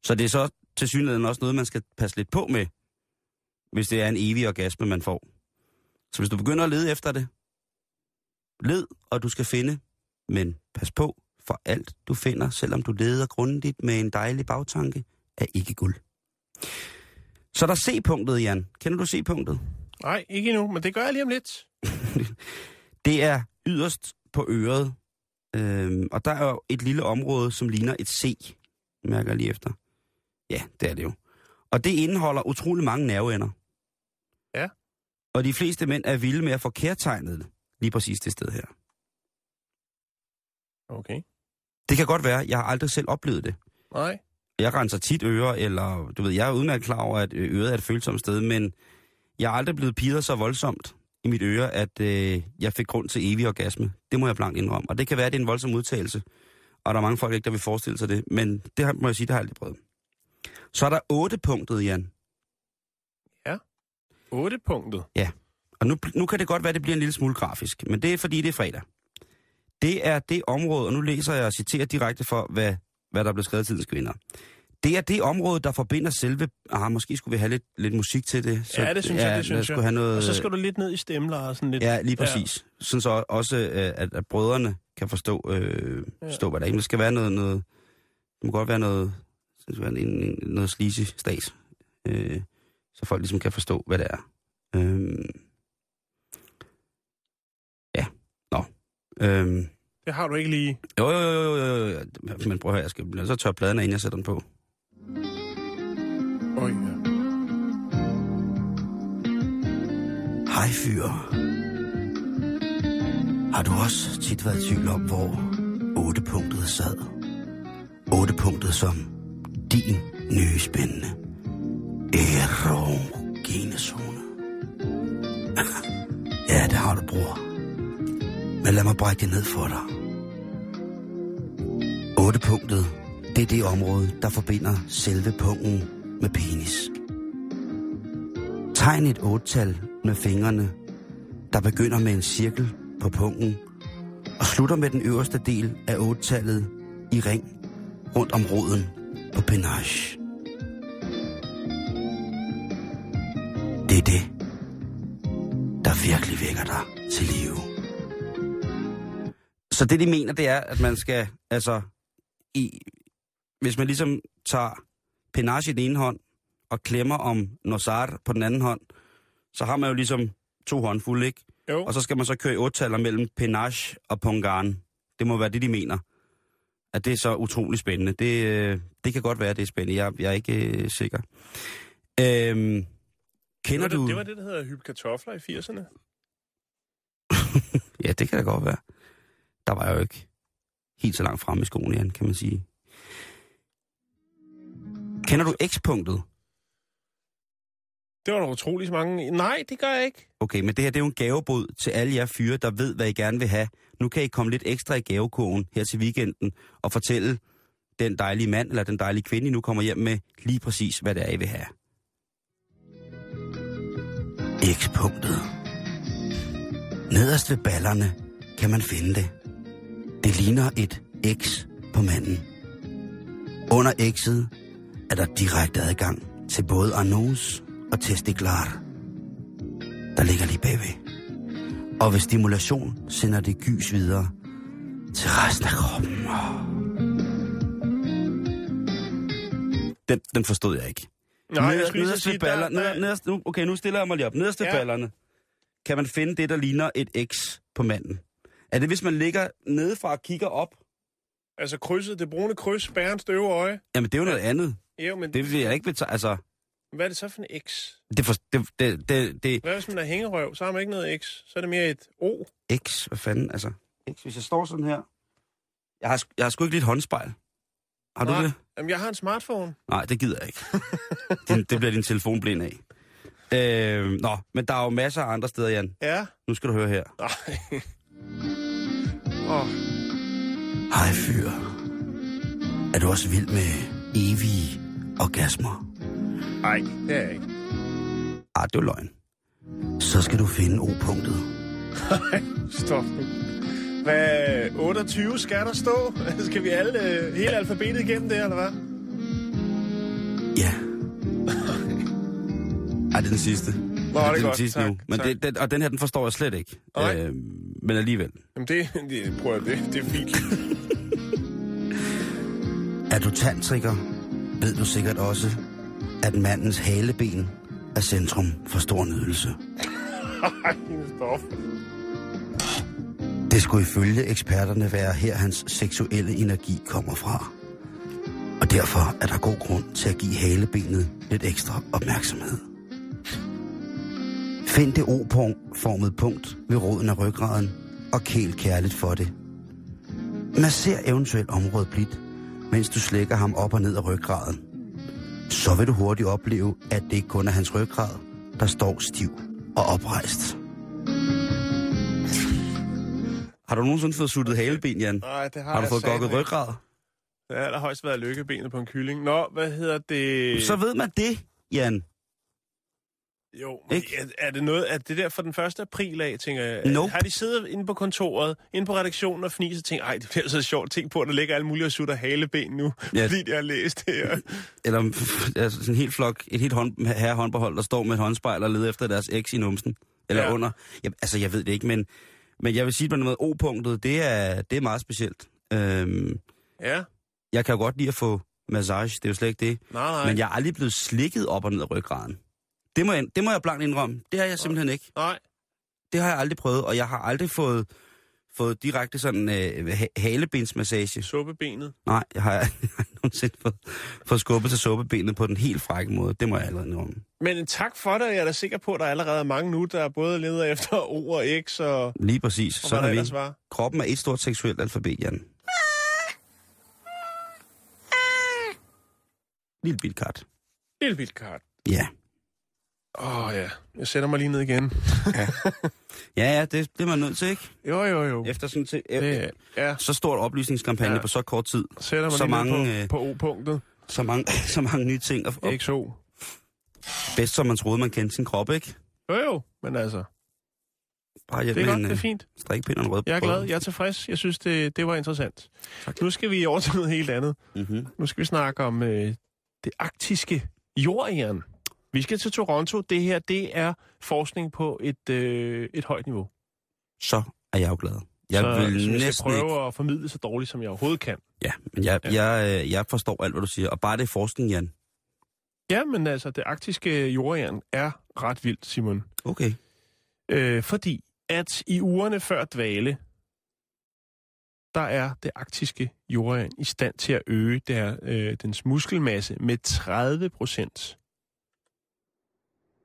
Så det er så til synligheden også noget, man skal passe lidt på med, hvis det er en evig orgasme, man får. Så hvis du begynder at lede efter det, led, og du skal finde, men pas på, for alt du finder, selvom du leder grundigt med en dejlig bagtanke, er ikke guld. Så er der C-punktet, Jan. Kender du C-punktet? Nej, ikke endnu, men det gør jeg lige om lidt. Det er yderst på øret. Øhm, og der er jo et lille område, som ligner et C. Mærker jeg lige efter. Ja, det er det jo. Og det indeholder utrolig mange nerveender. Ja. Og de fleste mænd er vilde med at få kærtegnet lige præcis det sted her. Okay. Det kan godt være, jeg har aldrig selv oplevet det. Nej. Jeg renser tit ører, eller du ved, jeg er udmærket klar over, at øret er et følsomt sted, men jeg er aldrig blevet pidet så voldsomt i mit øre, at øh, jeg fik grund til evig orgasme. Det må jeg blankt indrømme. Og det kan være, at det er en voldsom udtalelse, og der er mange folk ikke, der vil forestille sig det, men det må jeg sige, det har jeg aldrig prøvet. Så er der otte punktet, Jan. 8 punktet. Og nu, nu kan det godt være, at det bliver en lille smule grafisk, men det er fordi, det er fredag. Det er det område, og nu læser jeg og citerer direkte for, hvad, hvad der blev skrevet tidens kvinder. Det er det område, der forbinder selve... Ah, måske skulle vi have lidt, lidt musik til det. Ja, det synes jeg, det synes jeg. Have noget, Og så skal du lidt ned i stemler og sådan lidt. Ja, lige præcis. Ja. Sådan så også, øh, at, at brødrene kan forstå, øh, forstå hvad der er. Men Der skal være noget, noget det må godt være noget, skal være en, en, noget sleazy stas, øh, så folk ligesom kan forstå, hvad det er. Øh, ja, nå. Øh, Det har du ikke lige. jo, jo, jo, jo, jo, jo, men prøv at høre, jeg skal så tør pladen af, inden jeg sætter den på. Øj, ja. Hej fyr. Har du også tit været i tvivl om, hvor otte punktet sad? Punktet som din nye spændende erogene zone. ja, det har du, bror. Men lad mig brække det ned for dig. 8 punktet, det er det område, der forbinder selve pungen med penis. Tegn et otal med fingrene, der begynder med en cirkel på pungen og slutter med den øverste del af otallet i ring rundt om roden på penage. Det er det, der virkelig vækker dig til live. Så det, de mener, det er, at man skal, altså, i, hvis man ligesom tager penage i den ene hånd, og klemmer om nosar på den anden hånd, så har man jo ligesom to håndfulde, ikke? Jo. Og så skal man så køre i ottaller mellem penage og pongan. Det må være det, de mener. At det er så utrolig spændende. Det, øh, det kan godt være, det er spændende. Jeg, jeg er ikke øh, sikker. Øhm, Det kender var, det, du... det var det, der hedder kartofler i 80'erne. Ja, det kan da godt være. Der var jeg jo ikke helt så langt fremme i skoen, Jan, kan man sige. Kender du X-punktet? Det var der utrolig mange. Nej, det gør jeg ikke. Okay, men det her det er jo en gavebod til alle jer fyre, der ved, hvad I gerne vil have. Nu kan I komme lidt ekstra i gavekurven her til weekenden og fortælle den dejlige mand eller den dejlige kvinde, I nu kommer hjem med, lige præcis, hvad det er, I vil have. X-punktet. Nederst ved ballerne kan man finde det. Det ligner et X på manden. Under X'et er der direkte adgang til både anus og testiklar. Der ligger lige bagved. Og ved stimulation sender det gys videre til resten af kroppen. Den, den forstod jeg ikke. Nej, jeg skulle lige sige, baller, der, der, nederst, nu, okay, nu stiller jeg mig lige op. Nederst Ja. ballerne kan man finde det, der ligner et X på manden. Er det, hvis man ligger nedefra og kigger op? altså krydset, det brune kryds, bærens døve øje. Jamen, det er jo noget andet. Jo, men Det vil jeg ikke betegne. Altså, hvad er det så for en X? det, for, det, det, det, det, Hvad hvis man er hængerøv? Så har man ikke noget X. Så er det mere et O. X, hvad fanden, altså. X, hvis jeg står sådan her. Jeg har, jeg har sgu ikke lidt håndspejl. Har du Nej. det? Jamen, jeg har en smartphone. Nej, det gider jeg ikke. din, det bliver din telefon blind af. Øh, nå, men der er jo masser af andre steder, Jan. Ja. Nu skal du høre her. Nej. Åh, Hej fyr. Er du også vild med evige orgasmer? nej, det er jeg ikke. Ah, det er løgn. Så skal du finde O-punktet. Stop nu. Hvad, 28 skal der stå? Skal vi alle, øh, hele alfabetet igennem det, eller hvad? Ja. Ej, det er den sidste. Nå, det er den godt. sidste Tak, nu. Men tak. det, den, og den her, den forstår jeg slet ikke. Nej. Øh, men alligevel. Jamen, det, det, prøv at, det, det er fint. Er du tantriker, ved du sikkert også, at mandens haleben er centrum for stor nydelse. Stop. Det skulle ifølge eksperterne være her, hans seksuelle energi kommer fra. Og derfor er der god grund til at give halebenet lidt ekstra opmærksomhed. Find det O-formede punkt ved roden af ryggraden og kæl kærligt for det. Masser eventuelt området blidt, mens du slækker ham op og ned af ryggraden. Så vil du hurtigt opleve, at det ikke kun er hans ryggrad, der står stiv og oprejst. Har du nogensinde fået suttet haleben, Jan? Nej, det har, Har du fået gokket ryggrad? Det har allerhøjst været lykkebenet på en kylling. Nå, hvad hedder det? Så ved man det, Jan. Jo, men Ikke? er, er det noget, er det der for den 1. april af, tænker jeg? Nope. Har de siddet inde på kontoret, inde på redaktionen og fniset og tænkt, ej, det bliver så sjovt ting på, at der ligger alle mulige og sutter haleben nu, Ja. fordi de har læst det her. Eller altså, sådan en helt flok, et helt hånd, herre håndbehold, der står med et håndspejl og leder efter deres eks i numsen. Eller. Ja. under. Jeg, altså, jeg ved det ikke, men, men jeg vil sige på noget O-punktet, det er, det er meget specielt. Øhm, Ja, jeg kan jo godt lide at få massage, det er jo slet ikke det. nej, nej. Men jeg er aldrig blevet slikket op og ned af ryggraden. Det må, jeg, det må jeg blankt indrømme. Det har jeg simpelthen ikke. Nej, Det har jeg aldrig prøvet, og jeg har aldrig fået, fået direkte sådan øh, ha- halebensmassage. suppebenet. Nej, jeg har, jeg har nogensinde fået, fået skubbet til suppebenet på den helt frække måde. Det må jeg allerede indrømme. Men tak for det, jeg er da sikker på, at der er allerede mange nu, der både leder efter O og X og, Lige præcis. og Så er vi. var. Kroppen er et stort seksuelt alfabet, Jan. Lille bilkart. Lille bilkart. Ja. Åh oh, ja, jeg sætter mig lige ned igen. Ja, ja, det bliver man nødt til, ikke? Jo, jo, jo. Efter sådan til, Det, ja, så stor oplysningskampagne ja. Ja. på så kort tid. sætter mig så lige mange, ned øh, på, på O-punktet. Så mange, så mange nye ting. Og, og XO. bedst som man troede, man kendte sin krop, ikke? Jo, jo, men altså, Bare det er godt, en det er øh, fint. strikpind og en rød Jeg er på. glad, jeg er tilfreds. Jeg synes, det, det var interessant. Tak. Nu skal vi over til noget helt andet. Mm-hmm. Nu skal vi snakke om øh, det arktiske jordjern. Vi skal til Toronto. Det her, det er forskning på et, øh, et højt niveau. Så er jeg jo glad. Jeg så, vil så jeg næsten prøve ikke... at formidle så dårligt, som jeg overhovedet kan. Ja, men jeg, Ja. Jeg, øh, jeg forstår alt, hvad du siger. Og bare det er forskning, Jan. Ja, men altså, det arktiske jordjern er ret vildt, Simon. Okay. Øh, fordi at i ugerne før dvale, der er det arktiske jordjern i stand til at øge der, øh, dens muskelmasse med 30 procent.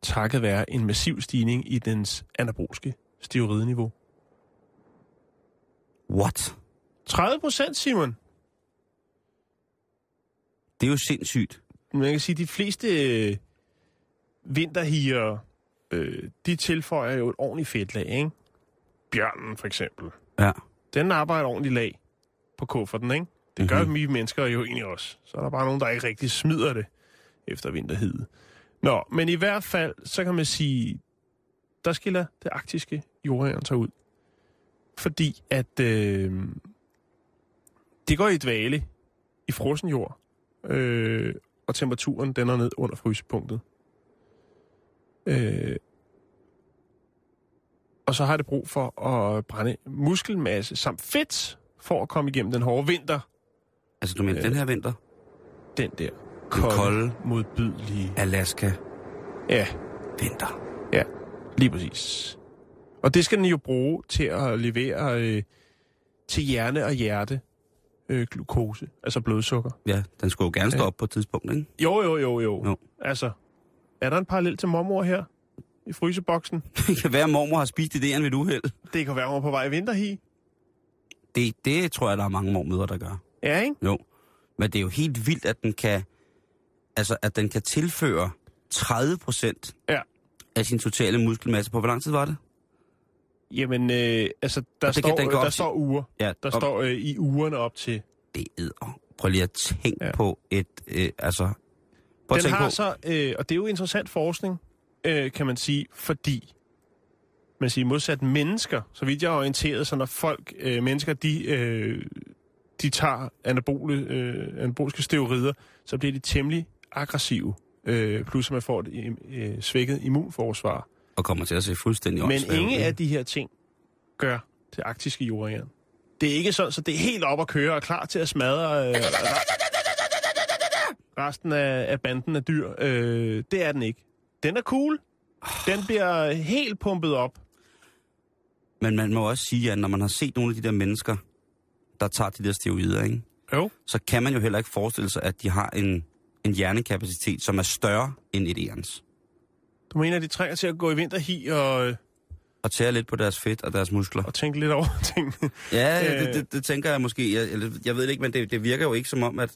Takket være en massiv stigning i dens anabolske steroidniveau. What? 30 procent, Simon! Det er jo sindssygt. Man kan sige, at de fleste øh, vinterhiger, øh, de tilføjer jo et ordentligt fedtlag, ikke? Bjørnen for eksempel. Ja. Den arbejder ordentligt lag på kufferten, ikke? Det gør Mhm. vi mennesker jo egentlig også. Så er der bare nogen, der ikke rigtig smider det efter vinterhede. Nå, men i hvert fald, så kan man sige, der skiller det arktiske jordjern sig ud. Fordi at øh, det går i dvale i frossen jord, øh, og temperaturen den er ned under frysepunktet. Øh, og så har det brug for at brænde muskelmasse samt fedt for at komme igennem den hårde vinter. Altså, du mener Øh. den her vinter? Den der kolde. kolde, modbydelige... Alaska Ja, vinter. ja, lige præcis. Og det skal den jo bruge til at levere øh, til hjerne og hjerte øh, glukose, altså blodsukker. Ja, den skulle jo gerne stå Ja. op på et tidspunkt, ikke? Jo, jo, jo, jo. Jo. Altså, er der en parallel til mormor her i fryseboksen? Det kan være, at mormor har spist idéen ved et uheld. Det kan være, hun er på vej i vinterhi. Det, det tror jeg, der er mange mormøder, der gør. Ja, ikke? Jo. Men det er jo helt vildt, at den kan, altså, at den kan tilføre 30 procent Ja. af sin totale muskelmasse. På hvor lang tid var det? Jamen, øh, altså, der, det kan står, den gå der op til- står uger. Ja, Der og står øh, i ugerne op til. det er Prøv lige at tænke Ja. på et, øh, altså... Prøv at Den har på, så, øh, og det er jo interessant forskning, øh, kan man sige, fordi man siger modsat mennesker, så vidt jeg er orienteret, så når folk, øh, mennesker, de, øh, de tager anabole, øh, anaboliske steroider, så bliver de temmelig aggressive, øh, plus at man får et øh, svækket immunforsvar. og kommer til at se fuldstændig Men ingen af de her ting gør det arktiske jordjern. Det er ikke sådan, så det er helt op at køre og klar til at smadre øh, re- resten af, af banden af dyr. Øh, det er den ikke. Den er cool. Den bliver helt pumpet op. Men man må også sige, at når man har set nogle af de der mennesker, der tager de der steroider, ikke? Jo. så kan man jo heller ikke forestille sig, at de har en, en hjernekapacitet, som er større end et ærens. Du mener, de trænger til at gå i vinterhi og, Og tære lidt på deres fedt og deres muskler. og tænke lidt over tingene. Ja, Øh. det, det, det tænker jeg måske. Jeg, eller, jeg ved det ikke, men det, det virker jo ikke som om, at...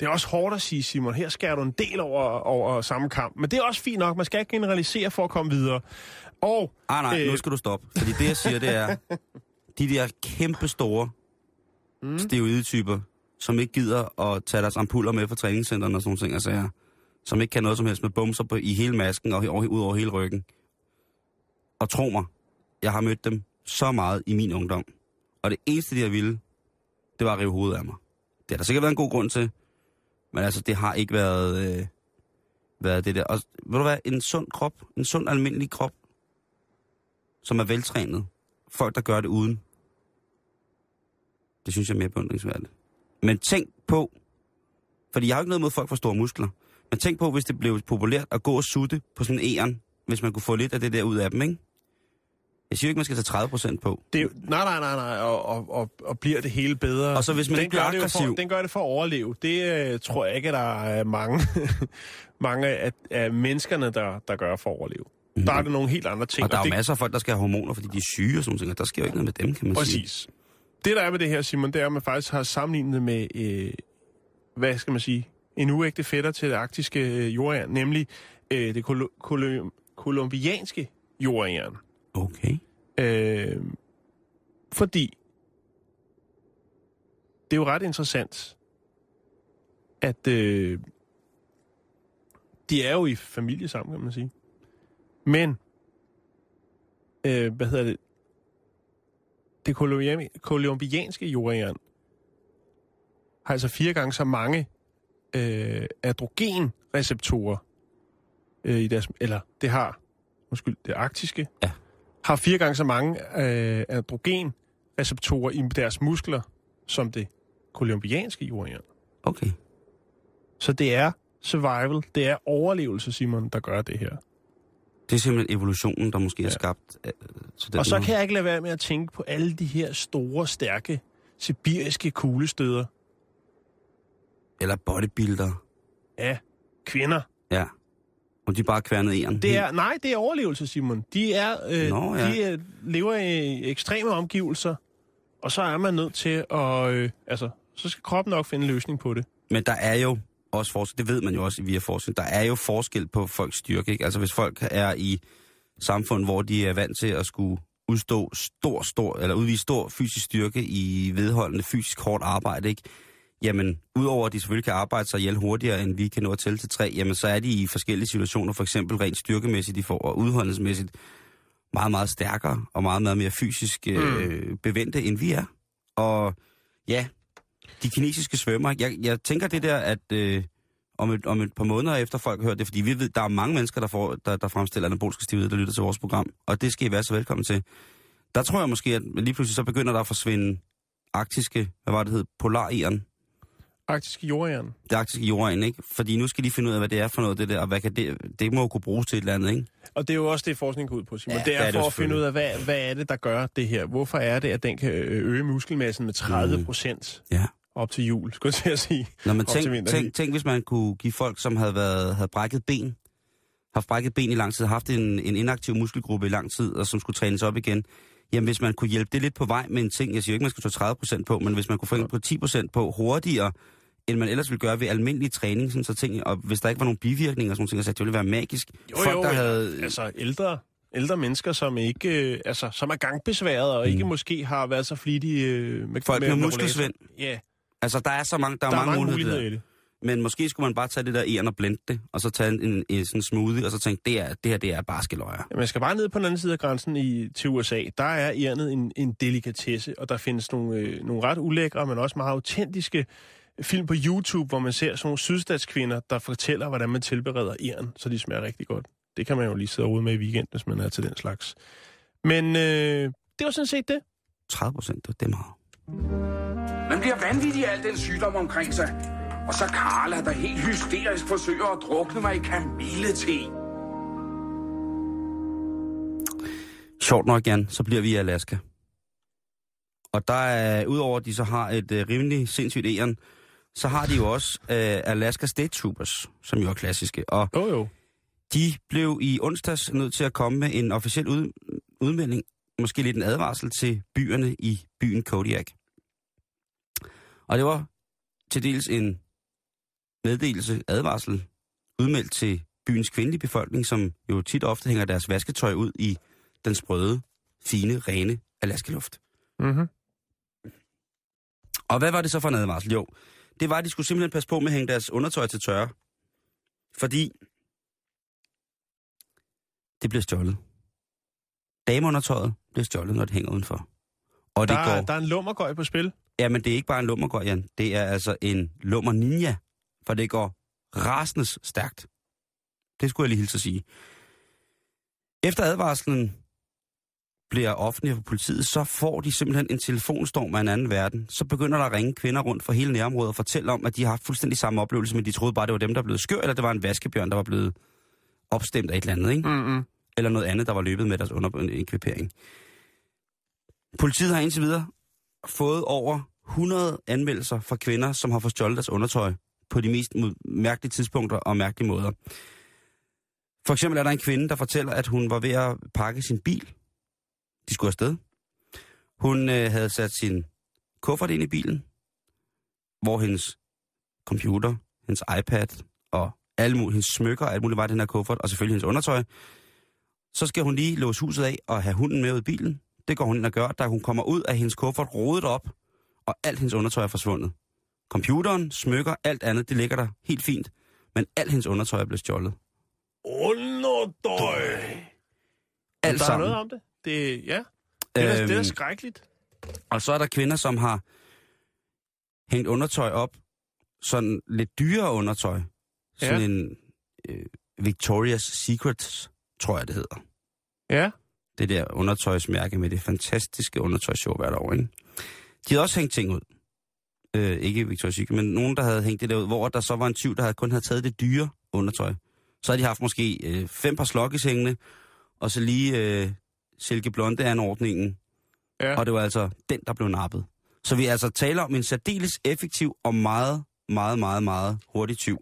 Det er også hårdt at sige, Simon, her skærer du en del over, over samme kamp. Men det er også fint nok. Man skal ikke generalisere for at komme videre. Og Ah, nej, Øh. nu skal du stoppe. Fordi det, jeg siger, det er, de der kæmpe store mm. steroidetyper, som ikke gider at tage deres ampuller med fra træningscenterne og sådan nogle ting, altså og sager. som ikke kan noget som helst med bumser på, i hele masken og over, ud over hele ryggen. Og tro mig, jeg har mødt dem så meget i min ungdom. Og det eneste, de har ville, det var at rive hovedet af mig. Det har der sikkert været en god grund til, men altså, det har ikke været, øh, været det der. Og ved du hvad, en sund krop, en sund almindelig krop, som er veltrænet. Folk, der gør det uden. Det synes jeg er mere beundringsværdigt. Men tænk på, fordi jeg har ikke noget mod folk for store muskler, men tænk på, hvis det blev populært at gå og sutte på sådan en æren, hvis man kunne få lidt af det der ud af dem, ikke? Jeg siger jo ikke, man skal tage 30 procent på. Det er, nej, nej, nej, nej, og, og, og, og bliver det hele bedre. Og så hvis man den ikke bliver aggressiv. For, den gør det for at overleve. Det øh, tror jeg ikke, at der er mange, mange af, af menneskerne, der, der gør for at overleve. Mm-hmm. Der er det nogle helt andre ting. Og der er jo det, masser af folk, der skal have hormoner, fordi de er syge og sådan noget, og der sker jo ikke noget med dem, kan man sige. Præcis. Det, der er med det her, Simon, det er, at man faktisk har sammenlignet med, øh, hvad skal man sige, en uægte fætter til det arktiske øh, jordjern, nemlig øh, det kolo- kolo- kolumbianske jordjern. Okay. Øh, fordi det er jo ret interessant, at øh, de er jo i familie sammen, kan man sige. Men, øh, hvad hedder det, det kolumbian- kolumbianske jordjern har altså fire gange så mange øh, adrogenreceptorer øh, i deres, eller det har, undskyld, det arktiske, Ja. har fire gange så mange øh, androgenreceptorer i deres muskler, som det kolumbianske jordjern. Okay. Så det er survival, det er overlevelse, Simon, der gør det her. Det er simpelthen evolutionen, der måske ja. er skabt øh, til den Og så måde. kan jeg ikke lade være med at tænke på alle de her store, stærke, sibiriske kuglestøder. Eller bodybuilder. Ja, kvinder. Ja. Og de bare kværnet æren. Det er, nej, det er overlevelse, Simon. De, er, øh, Nå, ja. de øh, lever i ekstreme omgivelser, og så er man nødt til at... Øh, altså, så skal kroppen nok finde en løsning på det. Men der er jo også forskel, det ved man jo også via forskning, der er jo forskel på folks styrke. Ikke? Altså hvis folk er i samfund, hvor de er vant til at skulle udstå stor, stor, eller udvise stor fysisk styrke i vedholdende fysisk hårdt arbejde, ikke? Jamen, udover at de selvfølgelig kan arbejde sig ihjel hurtigere, end vi kan nå at tælle til tre, jamen så er de i forskellige situationer, for eksempel rent styrkemæssigt, de får, og udholdenhedsmæssigt, meget, meget stærkere og meget, meget mere fysisk øh, bevendte, end vi er. Og ja, de kinesiske svømmer, jeg, jeg tænker det der, at øh, om, et, om et par måneder efter folk hørt det, fordi vi ved, der er mange mennesker, der, får, der, der fremstiller anabolske stivhed, der lytter til vores program, og det skal I være så velkommen til. Der tror jeg måske, at lige pludselig så begynder der at forsvinde arktiske, hvad var det hed, polarieren, Arktiske jordjern. det arktiske jorden, ikke? Fordi nu skal de finde ud af, hvad det er for noget, det der, og hvad kan det, det må jo kunne bruges til et eller andet, ikke? Og det er jo også det, forskning går ud på, Simon. Ja, det er, det er det for jo at finde ud af, hvad, hvad er det, der gør det her? Hvorfor er det, at den kan øh, øge muskelmassen med 30 procent Ja. Op til jul, skulle jeg til at sige. Nå, men tænk, tænk, tænk, hvis man kunne give folk, som havde, været, havde brækket ben, haft brækket ben i lang tid, haft en, en inaktiv muskelgruppe i lang tid, og som skulle trænes op igen. Jamen, hvis man kunne hjælpe det lidt på vej med en ting, jeg siger ikke, man skulle tage 30% på, men hvis man kunne få på 10% på hurtigere, end man ellers ville gøre ved almindelig træning, sådan så ting, og hvis der ikke var nogen bivirkninger og sådan ting, så det ville være magisk. Jo, folk, jo, der ja. havde... Altså ældre, ældre mennesker, som ikke, øh, altså, som er gangbesværet, og mm. ikke måske har været så flittige øh, med, Folk med rollator. muskelsvind. Ja, Altså, der er så mange, der, der, er mange, mange muligheder. muligheder i det. Men måske skulle man bare tage det der æren og blende det, og så tage en, en, en sådan smoothie, og så tænke, det, er, det her, det er barskeløjer. Ja, Man skal bare ned på den anden side af grænsen i, til USA. Der er ærnet en, en delikatesse, og der findes nogle, øh, nogle ret ulækre, men også meget autentiske film på YouTube, hvor man ser sådan nogle sydstatskvinder, der fortæller, hvordan man tilbereder æren, så de smager rigtig godt. Det kan man jo lige sidde ude med i weekenden, hvis man er til den slags. Men øh, det var sådan set det. 30 procent, det er meget. Man bliver vanvittig af al den sygdom omkring sig. Og så Carla, der helt hysterisk forsøger at drukne mig i kamillete. Sjovt nok, Jan, så bliver vi i Alaska. Og der er, udover at de så har et øh, rimelig sindssygt æren, så har de jo også øh, Alaska State Troopers, som jo er klassiske. Og Jo, jo. de blev i onsdags nødt til at komme med en officiel ud, udmelding, måske lidt en advarsel til byerne i byen Kodiak. Og det var til dels en meddelelse, advarsel, udmeldt til byens kvindelige befolkning, som jo tit ofte hænger deres vasketøj ud i den sprøde, fine, rene Alaska-luft. Mm-hmm. Og hvad var det så for en advarsel? Jo, det var, at de skulle simpelthen passe på med at hænge deres undertøj til tørre. Fordi det bliver stjålet. Dameundertøjet bliver stjålet, når det hænger udenfor. Og det Der, går... er- der er en lummergøj på spil. Ja, men det er ikke bare en lummergård, Jan. Det er altså en lummer ninja, for det går rasende stærkt. Det skulle jeg lige hilse at sige. Efter advarslen bliver offentlig for politiet, så får de simpelthen en telefonstorm af en anden verden. Så begynder der at ringe kvinder rundt for hele nærområdet og fortælle om, at de har haft fuldstændig samme oplevelse, men de troede bare, det var dem, der blev skør, eller det var en vaskebjørn, der var blevet opstemt af et eller andet, ikke? Mm-hmm. eller noget andet, der var løbet med deres underekvipering. Politiet har indtil videre fået over 100 anmeldelser fra kvinder, som har forstjålet deres undertøj på de mest mærkelige tidspunkter og mærkelige måder. For eksempel er der en kvinde, der fortæller, at hun var ved at pakke sin bil. De skulle afsted. Hun øh, havde sat sin kuffert ind i bilen, hvor hendes computer, hendes iPad og alle mulige, hendes smykker og alt muligt var i den her kuffert, og selvfølgelig hendes undertøj. Så skal hun lige låse huset af og have hunden med ud i bilen. Det går hun ind og gør, da hun kommer ud af hendes kuffert, rodet op, og alt hendes undertøj er forsvundet. Computeren, smykker, alt andet, det ligger der helt fint. Men alt hendes undertøj er blevet stjålet. Underdøj! Alt der er sammen. noget om det. det ja, det er, øhm, det er Øhm, skrækkeligt. Og så er der kvinder, som har hængt undertøj op, sådan lidt dyrere undertøj. Sådan Ja. en øh, Victoria's Secret, tror jeg det hedder. Ja. Det der undertøjsmærke med det fantastiske undertøjsshow hvert år, ikke? De havde også hængt ting ud. Øh, ikke Victoria's Secret, men nogen, der havde hængt det der ud, hvor der så var en tyv, der havde kun havde taget det dyre undertøj. Så havde de haft måske øh, fem par slokkes hængende, og så lige øh, Silke Blonde anordningen, Ja. og det var altså den, der blev nappet. Så vi altså taler om en særdeles effektiv og meget, meget, meget, meget hurtig tyv.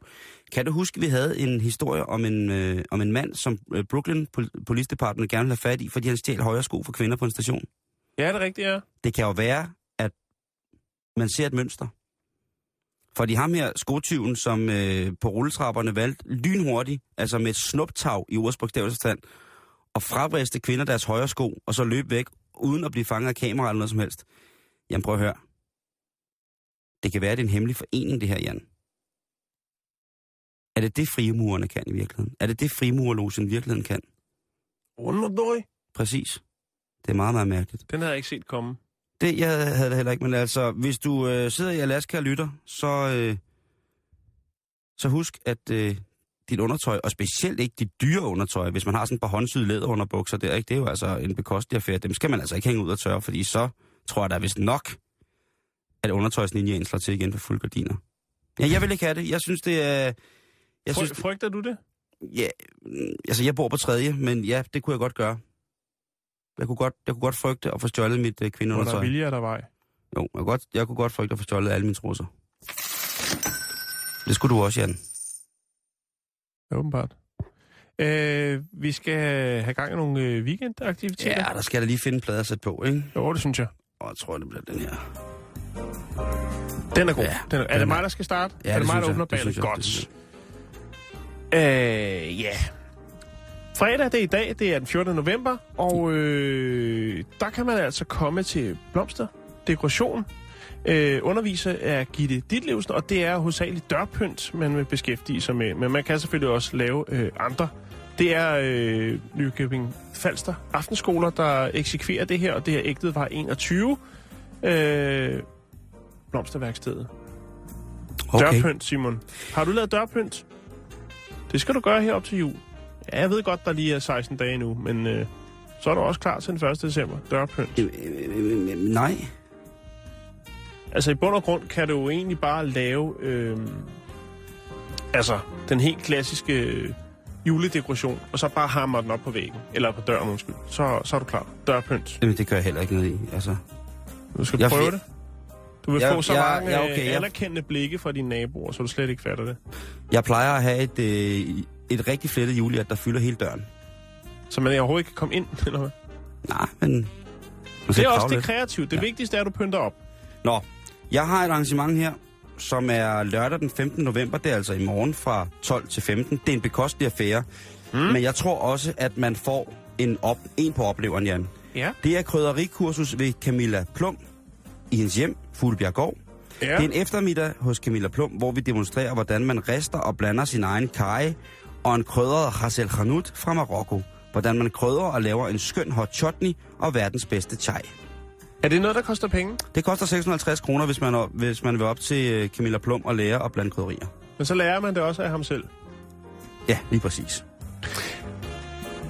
Kan du huske, at vi havde en historie om en, øh, om en mand, som øh, Brooklyn Pol- Police Department gerne ville have fat i, fordi han stjal højre sko for kvinder på en station? Ja, det er rigtigt, ja. Det kan jo være, man ser et mønster. Fordi ham her, skotyven, som øh, på rulletrapperne valgte lynhurtigt, altså med et snuptag i ordsbogstavelsestand, og fravriste kvinder deres højre sko, og så løbe væk, uden at blive fanget af kamera eller noget som helst. Jamen prøv at høre. Det kan være, at det er en hemmelig forening, det her, Jan. Er det det, frimurerne kan i virkeligheden? Er det det, frimurerlogen i virkeligheden kan? Underdøj. Præcis. Det er meget, meget mærkeligt. Den havde jeg ikke set komme. Det jeg havde, det heller ikke, men altså, hvis du øh, sidder i Alaska og lytter, så, øh, så husk, at øh, dit undertøj, og specielt ikke dit dyre undertøj, hvis man har sådan et par håndsyde læderunderbukser der, ikke? det er jo altså en bekostelig affære. Dem skal man altså ikke hænge ud og tørre, fordi så tror jeg, der er vist nok, at undertøjslinjen slår til igen for fuld gardiner. Ja, jeg vil ikke have det. Jeg synes, det er... Jeg synes, frygter du det? ja, mm, altså, jeg bor på tredje, men ja, det kunne jeg godt gøre. Jeg kunne godt, jeg kunne godt frygte at få stjålet mit øh, Hvor der er kvindeundertøj. vilje, er der vej. Jo, jeg kunne, godt, jeg kunne godt frygte at få stjålet alle mine trusser. Det skulle du også, Jan. Ja, åbenbart. Øh, vi skal have gang i nogle øh, weekendaktiviteter. Ja, der skal jeg da lige finde en plade at sætte på, ikke? Jo, det synes jeg. Og jeg tror, det bliver den her. Den er god. Ja, den er, er det mig, er- der skal starte? Ja, er det det mig, der åbner ballet? Godt. Øh, ja. Fredag, det er i dag, det er den 14. november, og øh, der kan man altså komme til blomster, dekoration. Øh, underviser er Gitte Ditlevsen, og det er hovedsageligt dørpynt, man vil beskæftige sig med. Men man kan selvfølgelig også lave øh, andre. Det er øh, Nykøbing Falster Aftenskoler, der eksekverer det her, og det er ægtet var 21. Øh, blomsterværkstedet. Okay. Dørpynt, Simon. Har du lavet dørpynt? Det skal du gøre her op til jul. Ja, jeg ved godt, der lige er 16 dage nu, men øh, så er du også klar til den 1. december. Dørpynt. Øh, øh, øh, øh, Nej. Altså i bund og grund kan du jo egentlig bare lave øh, altså den helt klassiske øh, juledekoration, og så bare hammer den op på væggen, eller på døren, undskyld. Så, så er du klar. Dørpynt. Jamen, det gør jeg heller ikke noget i. Altså, Du skal Jeg prøve fik- det. Du vil Jeg- få så jeg- mange ja, okay, jeg- anerkendte blikke fra dine naboer, så du slet ikke fatter det. jeg plejer at have et, øh, et rigtig flettet julehjert, der fylder hele døren. Så man overhovedet ikke kan komme ind, eller hvad? Nej, men... Det er også det kreative. Det Ja. vigtigste er, at du pynter op. Nå, jeg har et arrangement her, som er lørdag den 15. november. Det er altså i morgen fra 12 til 15. Det er en bekostelig affære. Mm. Men jeg tror også, at man får en, op, en på opleveren, Jan. Ja. Det er krydderikursus ved Camilla Plum i hendes hjem, Fuglebjerggård. Ja. Det er en eftermiddag hos Camilla Plum, hvor vi demonstrerer, hvordan man rister og blander sin egen kaj og en krydret Hassel Khanut fra Marokko. Hvordan man krydrer og laver en skøn hot chutney og verdens bedste chai. Er det noget, der koster penge? Det koster 650 kroner, hvis man, hvis man vil op til øh, Camilla Plum og lære at blande krydderier. Men så lærer man det også af ham selv. Ja, lige præcis.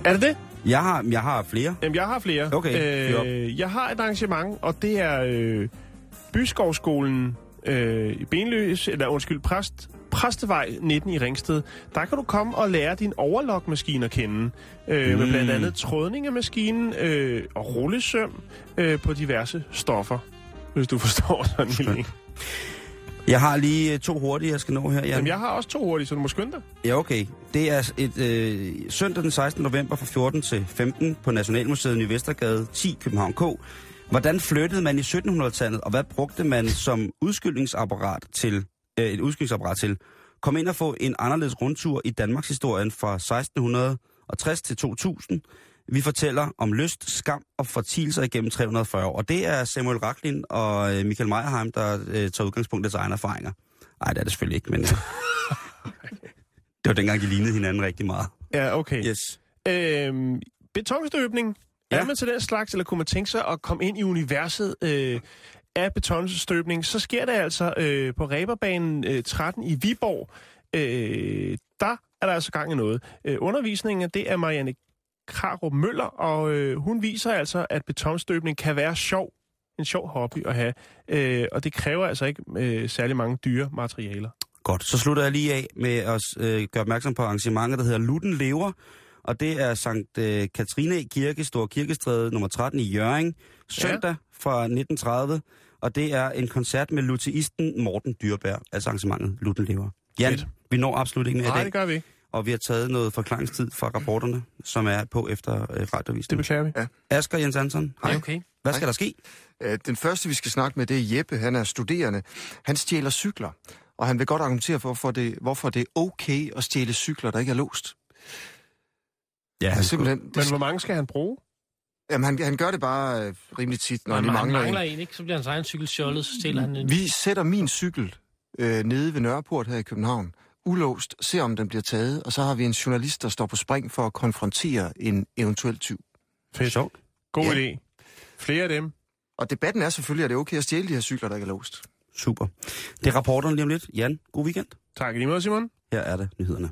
Er det det? Jeg har, jeg har flere. Jamen, jeg har flere. Okay, øh, jeg har et arrangement, og det er øh, Byskovskolen øh, i Benløs, eller undskyld, Præst, Præstevej 19 i Ringsted. Der kan du komme og lære din overlockmaskine at kende. Øh, mm. Med blandt andet trådning af maskinen øh, og rullesøm øh, på diverse stoffer. Hvis du forstår sådan en lille. Jeg har lige øh, to hurtige, jeg skal nå her, Jan. Jamen, jeg har også to hurtige, så du må skynde dig. Ja, okay. Det er et øh, søndag den 16. november fra 14 til 15 på Nationalmuseet i Vestergade 10 København K. Hvordan flyttede man i 1700-tallet, og hvad brugte man som udskyldingsapparat til, øh, et udskyldingsapparat til? Kom ind og få en anderledes rundtur i Danmarks historien fra 1660 til 2000. Vi fortæller om lyst, skam og fortielser igennem 340 år. Og det er Samuel Racklin og øh, Michael Meyerheim, der øh, tager udgangspunkt i deres egne erfaringer. Nej, det er det selvfølgelig ikke, men... Det var dengang, de lignede hinanden rigtig meget. Ja, okay. Yes. Øhm, betonstøbning. Ja. Er man til den slags, eller kunne man tænke sig at komme ind i universet øh, af betonstøbning, så sker det altså øh, på Reberbanen øh, 13 i Viborg. Øh, der er der altså gang i noget. Øh, undervisningen, det er Marianne Karup Møller, og øh, hun viser altså, at betonstøbning kan være sjov. En sjov hobby at have. Øh, og det kræver altså ikke øh, særlig mange dyre materialer. Godt, så slutter jeg lige af med at øh, gøre opmærksom på arrangementet, der hedder Lutten Lever. Og det er Sankt øh, Katrine Kirke, Stor Kirkestræde nummer 13 i Jørgen, søndag fra 1930. Og det er en koncert med luteisten Morten Dyrbær, altså arrangementet Lutten Lever. Jan, Fedt. vi når absolut ikke mere i Nej, dag, det gør vi ikke. og vi har taget noget forklaringstid fra rapporterne, som er på efter øh, Det radiovisningen. beklager vi. Asger Jens Hansen, hej. okay. Hvad skal der ske? Øh, Den første, vi skal snakke med, det er Jeppe. Han er studerende. Han stjæler cykler, og han vil godt argumentere for, hvorfor det, hvorfor det er okay at stjæle cykler, der ikke er låst. Ja, Ja, han simpelthen. Men Det, hvor mange skal han bruge? Jamen, han, han gør det bare øh, rimelig tit, når de han mangler, mangler en. en, ikke? Så bliver hans egen cykel stjålet, så stjæler han en. Vi sætter min cykel øh, nede ved Nørreport her i København, ulåst, ser om den bliver taget, og så har vi en journalist, der står på spring for at konfrontere en eventuel tyv. Fedt. Sjovt. God Ja. idé. Flere af dem. Og debatten er selvfølgelig, at det er okay at stjæle de her cykler, der ikke er låst. Super. Det er rapporterne lige om lidt. Jan, god weekend. Tak lige måde, Simon. Her er det nyhederne.